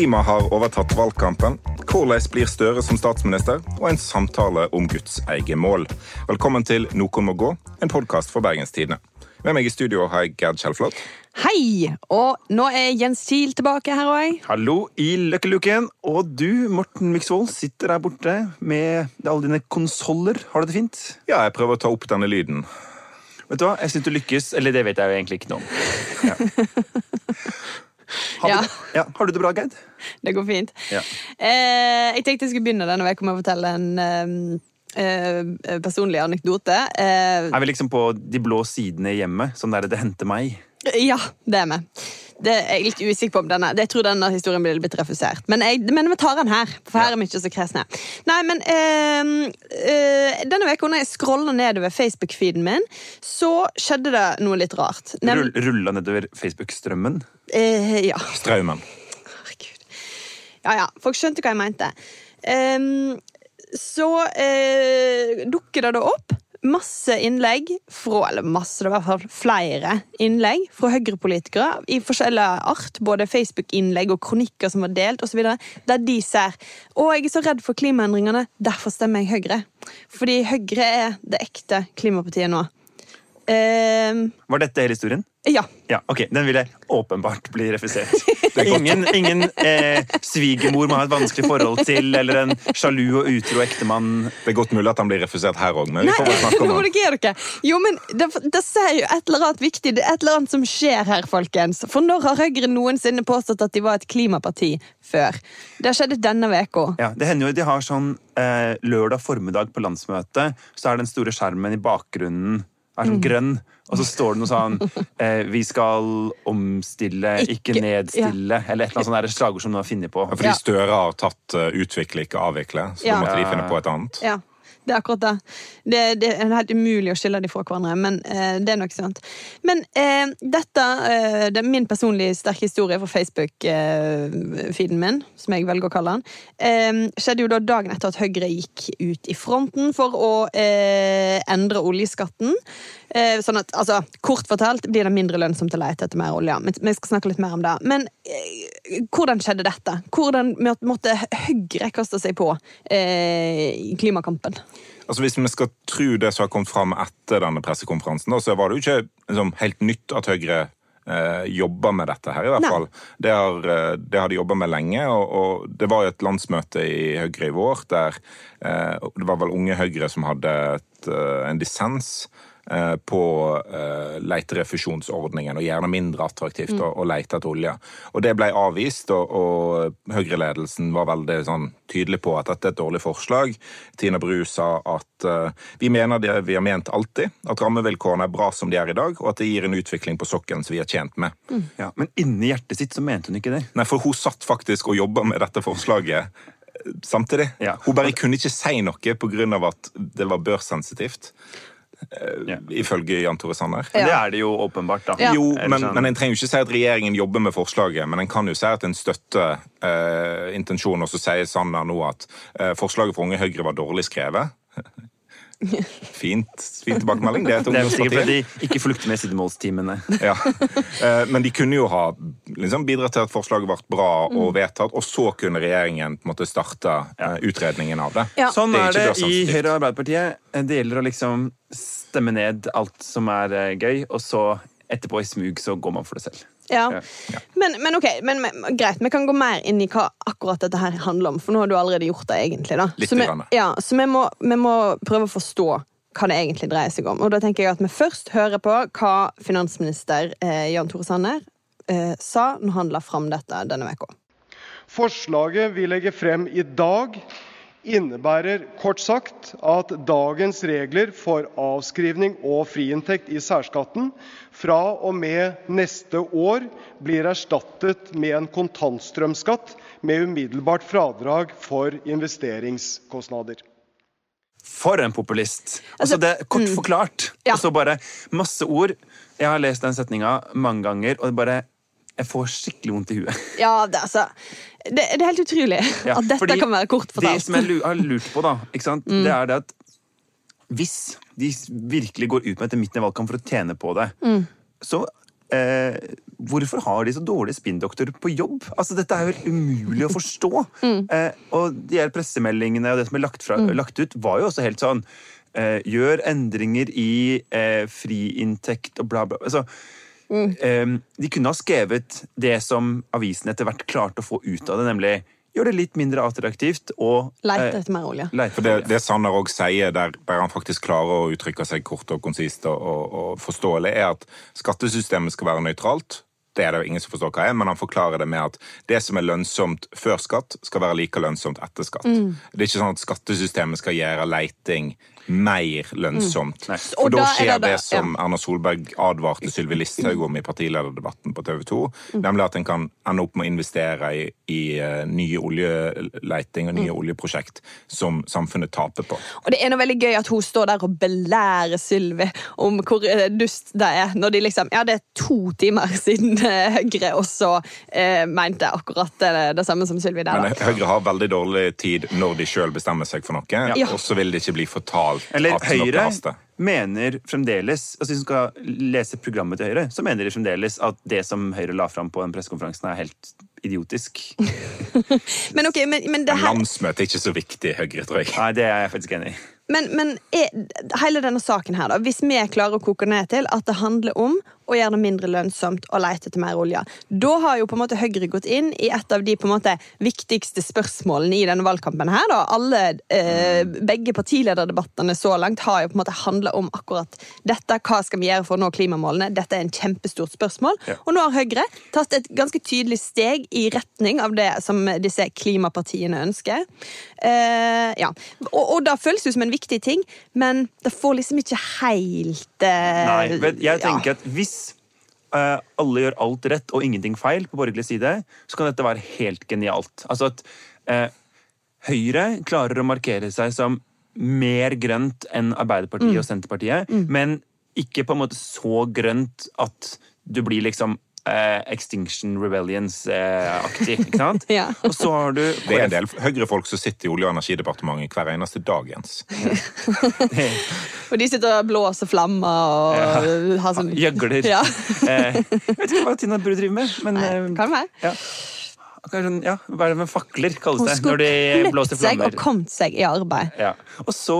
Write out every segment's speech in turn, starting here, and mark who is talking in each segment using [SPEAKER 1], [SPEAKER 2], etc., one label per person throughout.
[SPEAKER 1] Klima har overtatt valgkampen. Hvordan blir Støre som statsminister? Og en samtale om Guds eget mål. Velkommen til Noen må gå, en podkast for Bergens Tidende. Med meg i studio har jeg Gerd Kjellflot.
[SPEAKER 2] Hei! Og nå er Jens Kiel tilbake her òg.
[SPEAKER 3] Hallo i Løkkeluken. Og du, Morten Miksvold, sitter der borte med alle dine konsoller. Har du det fint?
[SPEAKER 1] Ja, jeg prøver å ta opp denne lyden.
[SPEAKER 3] Vet du hva, Jeg syns du lykkes. Eller det vet jeg jo egentlig ikke noe om. Ja. Har,
[SPEAKER 2] Ja.
[SPEAKER 3] du, ja, har du det bra, Geid?
[SPEAKER 2] Det går fint.
[SPEAKER 3] Ja.
[SPEAKER 2] Eh, jeg tenkte jeg skulle begynne denne uka med å fortelle en eh, eh, personlig anekdote. Eh,
[SPEAKER 3] Er vi liksom på de blå sidene hjemme? Sånn der 'det hendte meg'?
[SPEAKER 2] Ja, det er vi. Det er jeg litt usikker på om denne Jeg tror denne historien blir litt refusert. Men, jeg, men vi tar den her, for her er vi ikke så kresne. Nei, men øh, øh, Denne uka når jeg scrolla nedover Facebook-feeden min, så skjedde det noe litt rart. Nem-
[SPEAKER 3] Rull, rulla nedover Facebook-strømmen?
[SPEAKER 2] eh, ja.
[SPEAKER 1] Straumen.
[SPEAKER 2] Herregud. Ja, ja. Folk skjønte hva jeg mente. Um, så øh, dukker det da opp masse innlegg fra Eller masse, det var i hvert fall flere innlegg fra Høyre-politikere i forskjellige art. Både Facebook-innlegg og kronikker som var delt, osv. Der de ser Å, jeg er så redd for klimaendringene, derfor stemmer jeg Høyre. Fordi Høyre er det ekte klimapartiet nå. Ehm,
[SPEAKER 3] Var dette hele historien?
[SPEAKER 2] ja.
[SPEAKER 3] Ja, ok, Den ville åpenbart bli refusert. Ingen, ingen eh, svigermor må ha et vanskelig forhold til, eller en sjalu og utro ektemann.
[SPEAKER 1] Det er godt mulig at han blir refusert her òg, men vi får vel snakke om det.
[SPEAKER 2] Jo, men det, det sier jo et eller annet viktig. Det er et eller annet som skjer her, folkens. For når har Høyre noensinne påstått at de var et klimaparti før? Det skjedde skjedd denne uka.
[SPEAKER 3] Ja, det hender jo de har sånn eh, lørdag formiddag på landsmøtet, så er den store skjermen i bakgrunnen er sånn grønn, og så står det noe sånn eh, Vi skal omstille, ikke,
[SPEAKER 2] Ikke-
[SPEAKER 3] nedstille, eller et eller annet sånt slagord som noen har funnet på.
[SPEAKER 1] Fordi
[SPEAKER 2] Ja.
[SPEAKER 1] Støre har tatt uh, utvikle, ikke avvikle, så
[SPEAKER 2] Ja.
[SPEAKER 1] måtte de finne på et annet.
[SPEAKER 2] Ja, det er akkurat det. Det, det er helt umulig å skille de fra hverandre, men eh, det er nok sant. Men eh, dette, eh, det er min personlige sterke historie fra Facebook-feeden min, som jeg velger å kalle den, eh, skjedde jo da dagen etter at Høyre gikk ut i fronten for å eh, endre oljeskatten. Eh, sånn at, altså, Kort fortalt blir det mindre lønnsomt å lete etter mer olje. Men vi skal snakke litt mer om det. Men eh, hvordan skjedde dette? Hvordan måtte Høyre kaste seg på eh, i klimakampen?
[SPEAKER 1] Altså Hvis vi skal tro det som har kommet fram etter denne pressekonferansen, så var det jo ikke liksom, helt nytt at Høyre eh, jobba med dette her, i hvert
[SPEAKER 2] Nei.
[SPEAKER 1] fall. Det har, det har de jobba med lenge, og, og det var jo et landsmøte i Høyre i vår der eh, det var vel Unge Høyre som hadde et, en dissens på eh, leterefusjonsordningen, og gjerne mindre attraktivt å, å lete etter olje. Og det ble avvist, og, og Høyre-ledelsen var veldig sånn, tydelig på at dette er et dårlig forslag. Tina Bru sa at uh, vi mener det vi har ment alltid, at rammevilkårene er bra som de er i dag, og at det gir en utvikling på sokkelen som vi er tjent med.
[SPEAKER 3] Ja, men inni hjertet sitt så mente hun ikke det.
[SPEAKER 1] Nei, for hun satt faktisk og jobba med dette forslaget eh, samtidig.
[SPEAKER 3] Ja.
[SPEAKER 1] Hun bare kunne ikke si noe pga. at det var børssensitivt,
[SPEAKER 3] Ja.
[SPEAKER 1] ifølge Jan Tore Sanner.
[SPEAKER 2] Ja.
[SPEAKER 3] Det er det jo åpenbart, da.
[SPEAKER 2] Ja.
[SPEAKER 1] Jo, men,
[SPEAKER 3] sånn-
[SPEAKER 1] men en trenger jo ikke si at regjeringen jobber med forslaget, men en kan jo si at en støtter eh, intensjonen, og så sier Sanner nå at eh, forslaget for Unge Høyre var dårlig skrevet. Fint, fin tilbakemelding. Det er et
[SPEAKER 3] Det er sikkert
[SPEAKER 1] ungdomsparti.
[SPEAKER 3] fordi de ikke flukter med sidemålstimene.
[SPEAKER 1] Ja. Eh, Men de kunne jo ha liksom, bidratt til at forslaget ble bra og vedtatt, og så kunne regjeringen på en måte starte eh, utredningen av det.
[SPEAKER 2] Ja.
[SPEAKER 3] Sånn
[SPEAKER 1] Det er
[SPEAKER 3] er
[SPEAKER 1] ikke
[SPEAKER 3] det i. Høyre og Arbeiderpartiet. Det gjelder å liksom stemme ned alt som er eh, gøy, og så etterpå i smug så går man for det selv.
[SPEAKER 2] Ja.
[SPEAKER 3] Ja.
[SPEAKER 2] Men, men ok, men, men, greit, vi kan gå mer inn i hva akkurat dette her handler om, for nå har du allerede gjort det, egentlig. da.
[SPEAKER 1] Litt
[SPEAKER 2] så vi, ja, så vi må, vi må prøve å forstå hva det egentlig dreier seg om. Og da tenker jeg at vi først hører på hva finansminister eh, Jan Tore Sanner eh, sa når han la fram dette denne uka.
[SPEAKER 4] Forslaget vi legger frem i dag, innebærer kort sagt at dagens regler for avskrivning og friinntekt i særskatten fra og med neste år blir erstattet med en kontantstrømskatt med umiddelbart fradrag for investeringskostnader.
[SPEAKER 3] For en populist!
[SPEAKER 2] Altså,
[SPEAKER 3] Altså, det er Kort forklart.
[SPEAKER 2] Ja.
[SPEAKER 3] Og så bare masse ord. Jeg har lest den setninga mange ganger, og det bare Jeg får skikkelig vondt i huet.
[SPEAKER 2] Ja, det, altså, det, det er helt utrolig
[SPEAKER 3] Ja,
[SPEAKER 2] at dette kan være kort
[SPEAKER 3] Det som jeg har lurt på, da?
[SPEAKER 2] Mm.
[SPEAKER 3] det er det at hvis de virkelig går ut med dette midten i valgkamp for å tjene på det,
[SPEAKER 2] Mm.
[SPEAKER 3] så eh, Hvorfor har de så dårlige spinndoktorer på jobb? Altså, Dette er jo helt umulig å forstå. Eh, og de her pressemeldingene og det som er lagt, fra, lagt ut, var jo også helt sånn eh, Gjør endringer i eh, friinntekt og bla, bla. Altså, eh, de kunne ha skrevet det som avisen etter hvert klarte å få ut av det, nemlig gjør det litt mindre attraktivt og
[SPEAKER 2] Leite
[SPEAKER 3] eh,
[SPEAKER 2] etter mer olje.
[SPEAKER 1] For det, det Sanner òg sier, der, der han faktisk klarer å uttrykke seg kort og konsist og, og, og forståelig, er at skattesystemet skal være nøytralt. Det er det jo ingen som forstår hva er, men han forklarer det med at det som er lønnsomt før skatt, skal være like lønnsomt etter skatt. Det er ikke sånn at skattesystemet skal gjøre leiting mer lønnsomt.
[SPEAKER 3] Mm.
[SPEAKER 1] For da
[SPEAKER 2] da er
[SPEAKER 1] skjer
[SPEAKER 2] det
[SPEAKER 1] det
[SPEAKER 2] det,
[SPEAKER 1] som Erna Solberg advarte Sylvi Listhaug om i partilederdebatten på TV 2, nemlig at en kan ende opp med å investere i, i eh, nye oljeleiting og nye oljeprosjekt som samfunnet taper på.
[SPEAKER 2] Og det er noe veldig gøy at hun står der og belærer Sylvi om hvor eh, dust det er. Når de liksom Ja, det er to timer siden eh, Høyre også eh, mente akkurat det, det samme som Sylvi der.
[SPEAKER 1] Men. Høyre har veldig dårlig tid når de sjøl bestemmer seg for noe,
[SPEAKER 2] Ja.
[SPEAKER 1] og så vil det ikke bli fortalt
[SPEAKER 3] Eller Høyre mener fremdeles altså Hvis du skal lese programmet til Høyre, så mener de fremdeles at det som Høyre la fram på den pressekonferansen, er helt idiotisk.
[SPEAKER 2] Men ok, men, men det her
[SPEAKER 1] landsmøtet er ikke så viktig i Høyre, tror jeg.
[SPEAKER 3] Nei, det er jeg faktisk enig i.
[SPEAKER 2] Men, men er, hele denne saken her, da, hvis vi klarer å koke ned til at det handler om å gjøre det mindre lønnsomt å lete etter mer olje, da har jo på en måte Høyre gått inn i et av de på en måte viktigste spørsmålene i denne valgkampen. her da. Alle, eh, Begge partilederdebattene så langt har jo på en måte handla om akkurat dette. Hva skal vi gjøre for å nå klimamålene? Dette er en kjempestort spørsmål.
[SPEAKER 3] Ja.
[SPEAKER 2] Og nå har Høyre tatt et ganske tydelig steg i retning av det som disse klimapartiene ønsker. Eh, ja. og, og da føles det som en viktig ting, men det får liksom ikke helt eh,
[SPEAKER 3] Nei, men jeg
[SPEAKER 2] ja.
[SPEAKER 3] tenker at hvis alle gjør alt rett og ingenting feil på borgerlig side, så kan dette være helt genialt. Altså at eh, Høyre klarer å markere seg som mer grønt enn Arbeiderpartiet
[SPEAKER 2] Mm.
[SPEAKER 3] og Senterpartiet, men ikke på en måte så grønt at du blir liksom eh, Extinction Rebellions-aktig, ikke sant?
[SPEAKER 2] Ja.
[SPEAKER 3] Og så har du
[SPEAKER 1] Det er en del Høyre-folk som sitter i Olje- og energidepartementet hver eneste dag, Jens.
[SPEAKER 2] Og de sitter og blåser flammer og har sånn
[SPEAKER 3] Gjøgler.
[SPEAKER 2] Ja.
[SPEAKER 3] Eh, jeg vet ikke hva Tina burde drive med, men
[SPEAKER 2] Nei,
[SPEAKER 3] eh,
[SPEAKER 2] kan være?
[SPEAKER 3] Ja. Sånn, ja, Hva er det med fakler, kalles
[SPEAKER 2] Hun
[SPEAKER 3] det.
[SPEAKER 2] skulle
[SPEAKER 3] Når de blåser
[SPEAKER 2] seg og kommet seg i arbeid.
[SPEAKER 3] Ja. Og så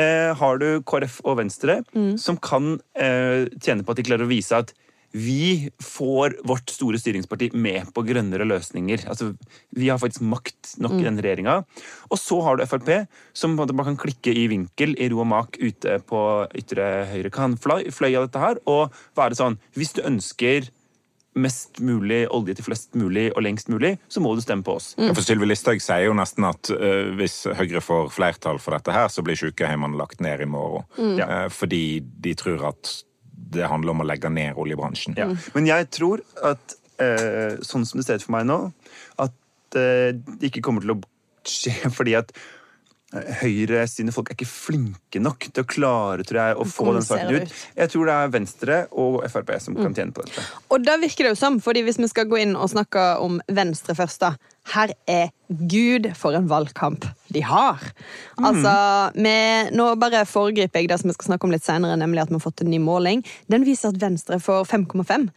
[SPEAKER 3] eh, har du KrF og Venstre,
[SPEAKER 2] Mm.
[SPEAKER 3] som kan eh, tjene på at de klarer å vise at vi får vårt store styringsparti med på grønnere løsninger. Altså, Vi har faktisk makt nok
[SPEAKER 2] Mm.
[SPEAKER 3] i den regjeringa. Og så har du Frp, som på en måte bare kan klikke i vinkel i ro og mak ute på ytre høyre kan fløy, fløy av dette her, og være sånn Hvis du ønsker mest mulig olje til flest mulig og lengst mulig, så må du stemme på oss.
[SPEAKER 1] Ja, for Sylvi Listhaug sier jo nesten at uh, hvis Høyre får flertall for dette her, så blir sykehjemmene lagt ned i morgen.
[SPEAKER 3] Mm.
[SPEAKER 1] Uh, fordi de tror at det handler om å legge ned oljebransjen.
[SPEAKER 3] Ja. Men jeg tror at eh, sånn som det ser ut for meg nå, at eh, det ikke kommer til å skje fordi at Høyre sine folk er ikke flinke nok til å klare tror jeg, å få den saken ut. Jeg tror det er Venstre og Frp som kan tjene på dette.
[SPEAKER 2] Og da virker det jo som, fordi hvis vi skal gå inn og snakke om Venstre først, da. Her er Gud for en valgkamp de har. Altså, med, Nå bare foregriper jeg det som vi skal snakke om litt senere, nemlig at vi har fått en ny måling. Den viser at Venstre får 5,5.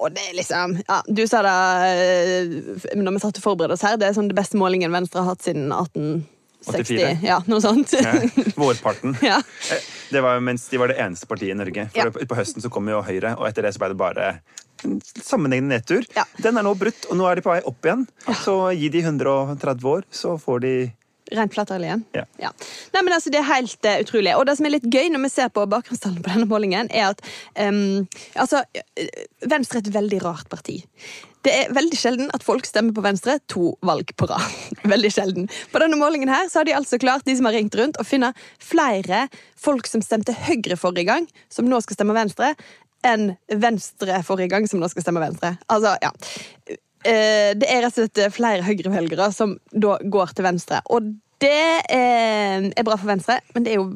[SPEAKER 2] Og det er liksom ja, Du sa det eh, når vi satt og forberedte oss her, det er sånn det beste målingen Venstre har hatt siden 1860.
[SPEAKER 3] 84.
[SPEAKER 2] Ja, noe sånt.
[SPEAKER 3] Ja, Vårparten.
[SPEAKER 2] Ja.
[SPEAKER 3] Eh, Det var mens de var det eneste partiet i Norge. For
[SPEAKER 2] Ja.
[SPEAKER 3] På høsten så kom jo Høyre, og etter det så ble det bare en sammenhengende nedtur.
[SPEAKER 2] Ja.
[SPEAKER 3] Den er nå brutt, og nå er de på vei opp igjen. Så gi de 130 år, så får de
[SPEAKER 2] Rent flatterlig igjen?
[SPEAKER 3] Ja.
[SPEAKER 2] Nei, men altså, Det er helt uh, utrolig. Og det som er litt gøy når vi ser på bakgrunnstallene på denne målingen, er at um, altså, eh, Venstre er et veldig rart parti. Det er veldig sjelden at folk stemmer på Venstre to valg på rad. Veldig sjelden. På denne målingen her så har de altså klart, de som har ringt rundt, å finne flere folk som stemte Høyre forrige gang, som nå skal stemme Venstre, enn Venstre forrige gang, som nå skal stemme Venstre. Altså, ja. Eh, det er rett og slett flere Høyre-velgere som da går til Venstre. Og det er, er bra for Venstre, men det er jo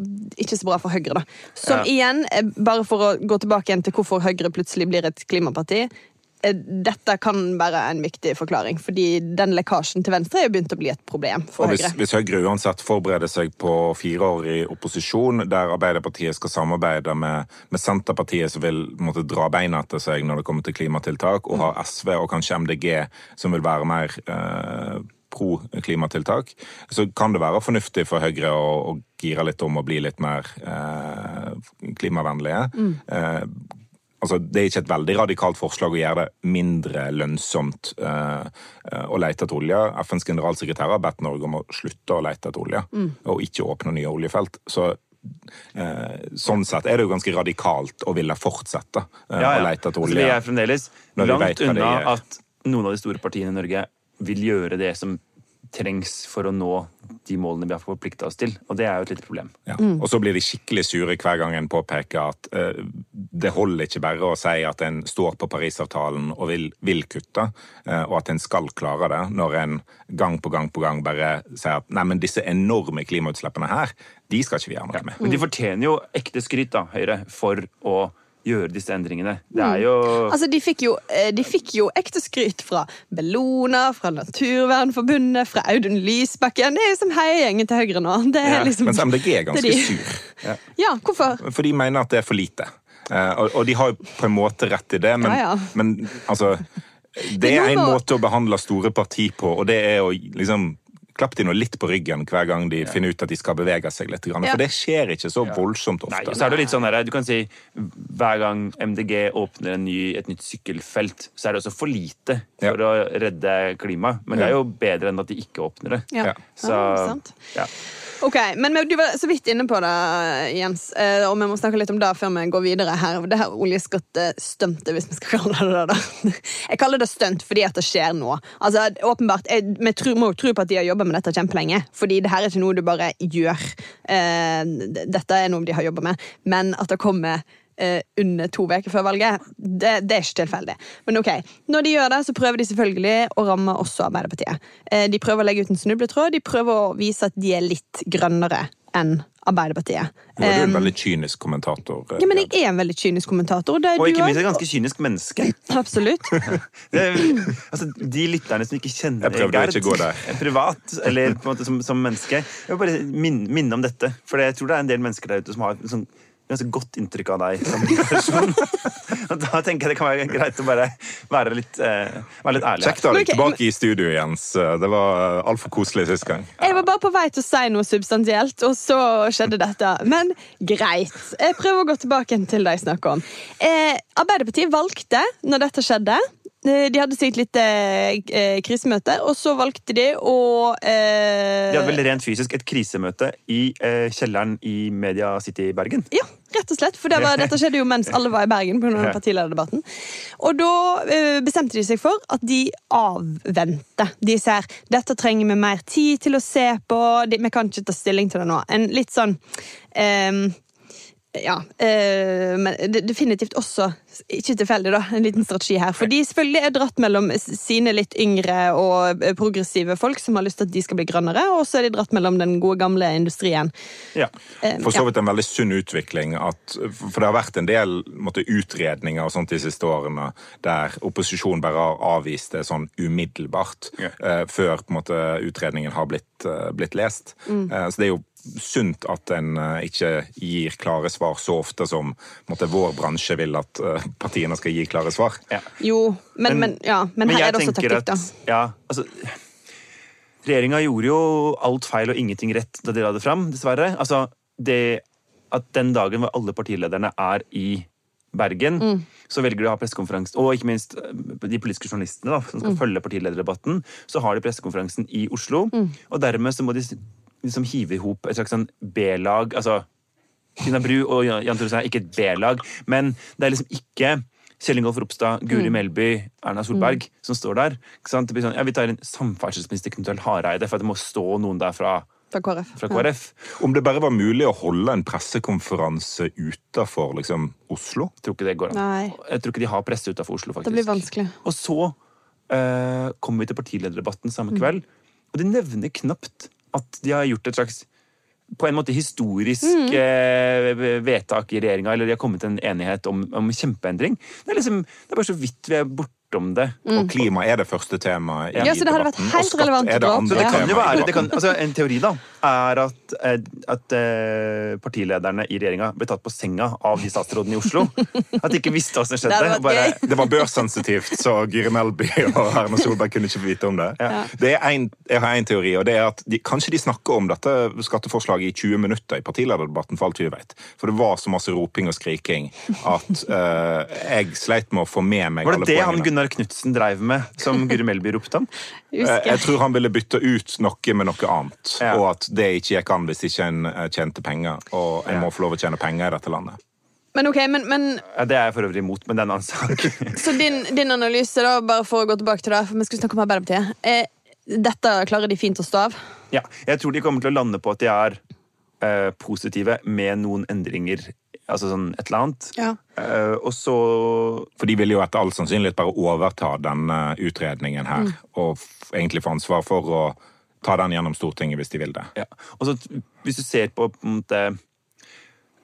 [SPEAKER 2] ikke så bra for Høyre. da. Som
[SPEAKER 3] Ja.
[SPEAKER 2] igjen, eh, bare for å gå tilbake igjen til hvorfor Høyre plutselig blir et klimaparti. Eh, dette kan være en viktig forklaring. Fordi den lekkasjen til Venstre er begynt å bli et problem for
[SPEAKER 1] hvis,
[SPEAKER 2] Høyre.
[SPEAKER 1] hvis Høyre uansett forbereder seg på fire år i opposisjon, der Arbeiderpartiet skal samarbeide med, med Senterpartiet, som vil måtte, dra beina etter seg når det kommer til klimatiltak, og har SV og kanskje MDG som vil være mer eh, pro klimatiltak, så kan det være fornuftig for Høyre å, å gire litt om og bli litt mer eh, klimavennlige. Eh, Altså, det er ikke et veldig radikalt forslag å gjøre det mindre lønnsomt eh, eh, å lete etter olje. FNs generalsekretær har bedt Norge om å slutte å lete etter olje, og ikke åpne nye oljefelt. Så eh, sånn sett er det jo ganske radikalt å ville fortsette eh,
[SPEAKER 3] Ja, ja.
[SPEAKER 1] å lete etter
[SPEAKER 3] Så vi
[SPEAKER 1] olje.
[SPEAKER 3] er fremdeles langt unna at noen av de store partiene i Norge vil gjøre det som trengs for å nå de målene vi har forplikta oss til. Og det er jo et lite problem.
[SPEAKER 1] Ja. Og så blir de skikkelig sure hver gang en påpeker at eh, det holder ikke bare å si at en står på Parisavtalen og vil, vil kutte, eh, og at en skal klare det, når en gang på gang på gang bare sier at nei, men disse enorme klimautslippene her, de skal ikke vi gjøre noe med.
[SPEAKER 3] Men de fortjener jo ekte skryt, da, Høyre, for å gjøre disse endringene. Det er jo
[SPEAKER 2] Altså, de fikk, jo, eh, de fikk jo ekte skryt fra Bellona, fra Naturvernforbundet, fra Audun Lysbakken. Det er jo som heiagjengen til Høyre nå. Det er
[SPEAKER 3] Ja,
[SPEAKER 2] liksom,
[SPEAKER 1] Mens MDG er ganske
[SPEAKER 2] de.
[SPEAKER 1] sur.
[SPEAKER 2] Ja, hvorfor?
[SPEAKER 1] For de mener at det er for lite. Eh, og, de har jo på en måte rett i det, men,
[SPEAKER 2] Ja, ja.
[SPEAKER 1] men altså Det er en måte å behandle store parti på, og det er å liksom Klapp de nå litt på ryggen hver gang de finner ut at de skal bevege seg litt.
[SPEAKER 2] Ja.
[SPEAKER 1] For det skjer ikke så voldsomt ofte.
[SPEAKER 3] Nei, så er det litt sånn der, du kan si Hver gang MDG åpner en ny, et nytt sykkelfelt, så er det også for lite
[SPEAKER 1] Ja.
[SPEAKER 3] for å redde klimaet. Men det er jo bedre enn at de ikke åpner det.
[SPEAKER 2] Ja.
[SPEAKER 1] Ja.
[SPEAKER 3] Så
[SPEAKER 2] Ja, sant.
[SPEAKER 3] ja.
[SPEAKER 2] Ok, men du var så vidt inne på det, Jens, eh, og vi må snakke litt om det før vi går videre her. Det her oljeskattestuntet, hvis vi skal kalle det det. da. Jeg kaller det stunt fordi at det skjer nå. Altså, åpenbart, jeg, Vi tror, må jo tro på at de har jobba med dette kjempelenge, fordi det her er ikke noe du bare gjør. Eh, dette er noe de har jobba med, men at det kommer eh, under to uker før valget, det, det er ikke tilfeldig. Men ok, når de gjør det, så prøver de selvfølgelig å ramme også Arbeiderpartiet. Eh, de prøver å legge ut en snubletråd, de prøver å vise at de er litt grønnere enn Arbeiderpartiet.
[SPEAKER 1] Nå er du en
[SPEAKER 2] Um,
[SPEAKER 1] veldig kynisk kommentator. eh,
[SPEAKER 2] ja, men jeg er en veldig kynisk kommentator. Det er
[SPEAKER 3] Og ikke minst et ganske kynisk menneske.
[SPEAKER 2] Absolutt.
[SPEAKER 3] Er, altså, de lytterne som ikke kjenner
[SPEAKER 1] Jeg prøvde å
[SPEAKER 3] Gerd
[SPEAKER 1] ikke gå der.
[SPEAKER 3] privat, eller på en måte som, som menneske Jeg vil bare minne, minne om dette. For jeg tror det er en del mennesker der ute som har en sånn ganske godt inntrykk av deg som person. Og da tenker jeg det kan være greit å bare være litt, eh, være litt ærlig.
[SPEAKER 1] Kjekt å ha deg tilbake i studio, Jens. Det var altfor koselig sist gang.
[SPEAKER 2] Jeg var bare på vei til å si noe substansielt, og så skjedde dette. Men greit. Jeg prøver å gå tilbake til det jeg snakker om. Eh, Arbeiderpartiet valgte, når dette skjedde De hadde sitt lite eh, krisemøte, og så valgte de å eh,
[SPEAKER 3] De hadde vel rent fysisk et krisemøte i eh, kjelleren i Media City i Bergen.
[SPEAKER 2] Ja, rett og slett. For det var, dette skjedde jo mens alle var i Bergen. på
[SPEAKER 3] Ja.
[SPEAKER 2] partilederdebatten. Og da eh, bestemte de seg for at de avventer. De ser dette trenger vi mer tid til å se på. Vi kan ikke ta stilling til det nå. En litt sånn ehm, ja, øh, men definitivt også, ikke tilfeldig, da, en liten strategi her. For de selvfølgelig er dratt mellom sine litt yngre og eh, progressive folk som har lyst til at de skal bli grønnere, og så er de dratt mellom den gode, gamle industrien.
[SPEAKER 3] Ja.
[SPEAKER 2] Eh,
[SPEAKER 1] For så vidt en veldig sunn utvikling. At, for det har vært en del måtte, utredninger og sånt de siste årene der opposisjonen bare har avvist det sånn umiddelbart
[SPEAKER 3] Ja.
[SPEAKER 1] før på en måte, utredningen har blitt, blitt lest. Mm. så det er jo sunt at en eh, ikke gir klare svar så ofte som måtte, vår bransje vil at eh, partiene skal gi klare svar.
[SPEAKER 3] ja.
[SPEAKER 2] Jo, men, men,
[SPEAKER 3] Men-
[SPEAKER 2] ja, men, her er det også taktikk, da.
[SPEAKER 3] at- Ja, altså Regjeringa gjorde jo alt feil og ingenting rett da de la det fram, dessverre. Altså, det at den dagen hvor alle partilederne er i Bergen,
[SPEAKER 2] Mm.
[SPEAKER 3] så velger de å ha pressekonferanse, og ikke minst eh, de politiske journalistene da, som skal
[SPEAKER 2] Mm.
[SPEAKER 3] følge partilederdebatten, så har de pressekonferansen i Oslo.
[SPEAKER 2] Mm.
[SPEAKER 3] Og dermed så må de liksom hive i hop et slags sånn B-lag. altså Tina Bru og Jan Tore er ikke et B-lag, men det er liksom ikke Kjell Ingolf Ropstad, Guri Melby, Erna Solberg som står der. Ikke sant? Det blir sånn, ja, Vi tar inn samferdselsminister Knut Arild Hareide, for at det må stå noen der fra,
[SPEAKER 2] Fra KrF.
[SPEAKER 3] fra KrF.
[SPEAKER 1] Om det bare var mulig å holde en pressekonferanse utafor liksom, Oslo?
[SPEAKER 3] Jeg tror ikke det går an.
[SPEAKER 2] Nei.
[SPEAKER 3] Jeg tror ikke de har presse utafor Oslo, faktisk.
[SPEAKER 2] Det blir vanskelig.
[SPEAKER 3] Og så uh, kommer vi til partilederdebatten samme
[SPEAKER 2] Mm.
[SPEAKER 3] kveld, og de nevner knapt at de har gjort et slags på en måte historisk
[SPEAKER 2] Mm.
[SPEAKER 3] eh, vedtak i regjeringa, eller de har kommet til en enighet om, om kjempeendring. Det er liksom, det er bare så vidt vi er borte om det.
[SPEAKER 1] Og klima er det første temaet i
[SPEAKER 2] Ja, så det hadde vært
[SPEAKER 1] helt
[SPEAKER 2] helt
[SPEAKER 1] og skatt
[SPEAKER 2] relevant
[SPEAKER 1] er det andre
[SPEAKER 3] Så det kan jo
[SPEAKER 1] temaet
[SPEAKER 3] være, kan, altså En teori da, er at, eh, at eh, partilederne i regjeringa ble tatt på senga av de statsrådene i Oslo. At de ikke visste hva som
[SPEAKER 2] Det
[SPEAKER 3] skjedde.
[SPEAKER 2] vært
[SPEAKER 3] Bare.
[SPEAKER 1] Det var børssensitivt, så Gyri Melby og Erna Solberg kunne ikke vite om det. det er en, jeg har en teori, og det er at de, kanskje de snakker om dette skatteforslaget i 20 minutter i partilederdebatten, for alt vi vet. For det var så masse roping og skriking at uh, jeg sleit med å få med meg alle poengene.
[SPEAKER 3] var det det han
[SPEAKER 1] poengene.
[SPEAKER 3] Gunnar Knutsen dreiv med, som Guri Melby ropte om?
[SPEAKER 1] Eh,
[SPEAKER 2] Husker.
[SPEAKER 1] Jeg tror han ville bytte ut noe med noe annet,
[SPEAKER 3] Ja.
[SPEAKER 1] og at det ikke gikk an hvis ikke en eh, tjente penger. Og en
[SPEAKER 3] Ja.
[SPEAKER 1] må få lov å tjene penger i dette landet.
[SPEAKER 2] Men ok, men, men
[SPEAKER 3] Ja, det er jeg for øvrig imot, men det er en annen sak.
[SPEAKER 2] Så din, din analyse, da, bare for å gå tilbake til det, for vi skulle snakke om Arbeiderpartiet. Eh, dette klarer de fint å stå av.
[SPEAKER 3] Ja, jeg tror de kommer til å lande på at de er eh, positive med noen endringer. Altså sånn et eller annet.
[SPEAKER 2] Ja.
[SPEAKER 3] Uh, og så
[SPEAKER 1] For de vil jo etter all sannsynlighet bare overta denne utredningen her, og f egentlig få ansvar for å ta den gjennom Stortinget hvis de vil det.
[SPEAKER 3] Ja. Og så hvis du ser på, på en måte,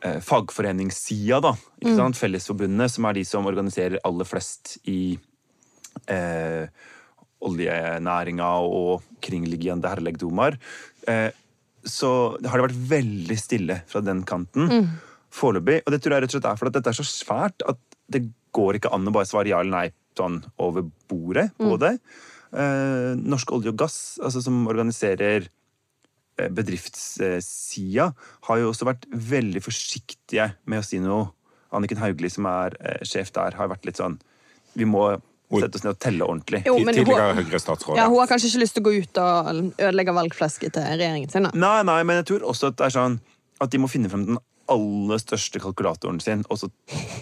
[SPEAKER 3] eh, fagforeningssida, da, ikke sant? Fellesforbundet, som er de som organiserer aller flest i eh, oljenæringa og kringliggende herlegdomar, eh, så har det vært veldig stille fra den kanten foreløpig. Og det tror jeg rett og slett er fordi at dette er så svært at det går ikke an å bare svare ja eller nei sånn over bordet på det. Eh, Norsk olje og gass, altså som organiserer eh, bedriftssida, har jo også vært veldig forsiktige med å si noe. Anniken Hauglie, som er eh, sjef der, har vært litt sånn Vi må sette oss ned og telle ordentlig.
[SPEAKER 2] Jo, men
[SPEAKER 1] Tidligere Høyre-statsråd.
[SPEAKER 2] ja, hun har kanskje ikke lyst til å gå ut og ødelegge valgflesket til regjeringen sin. da.
[SPEAKER 3] Nei, nei, men jeg tror også at det er sånn at de må finne frem den aller største kalkulatoren sin og så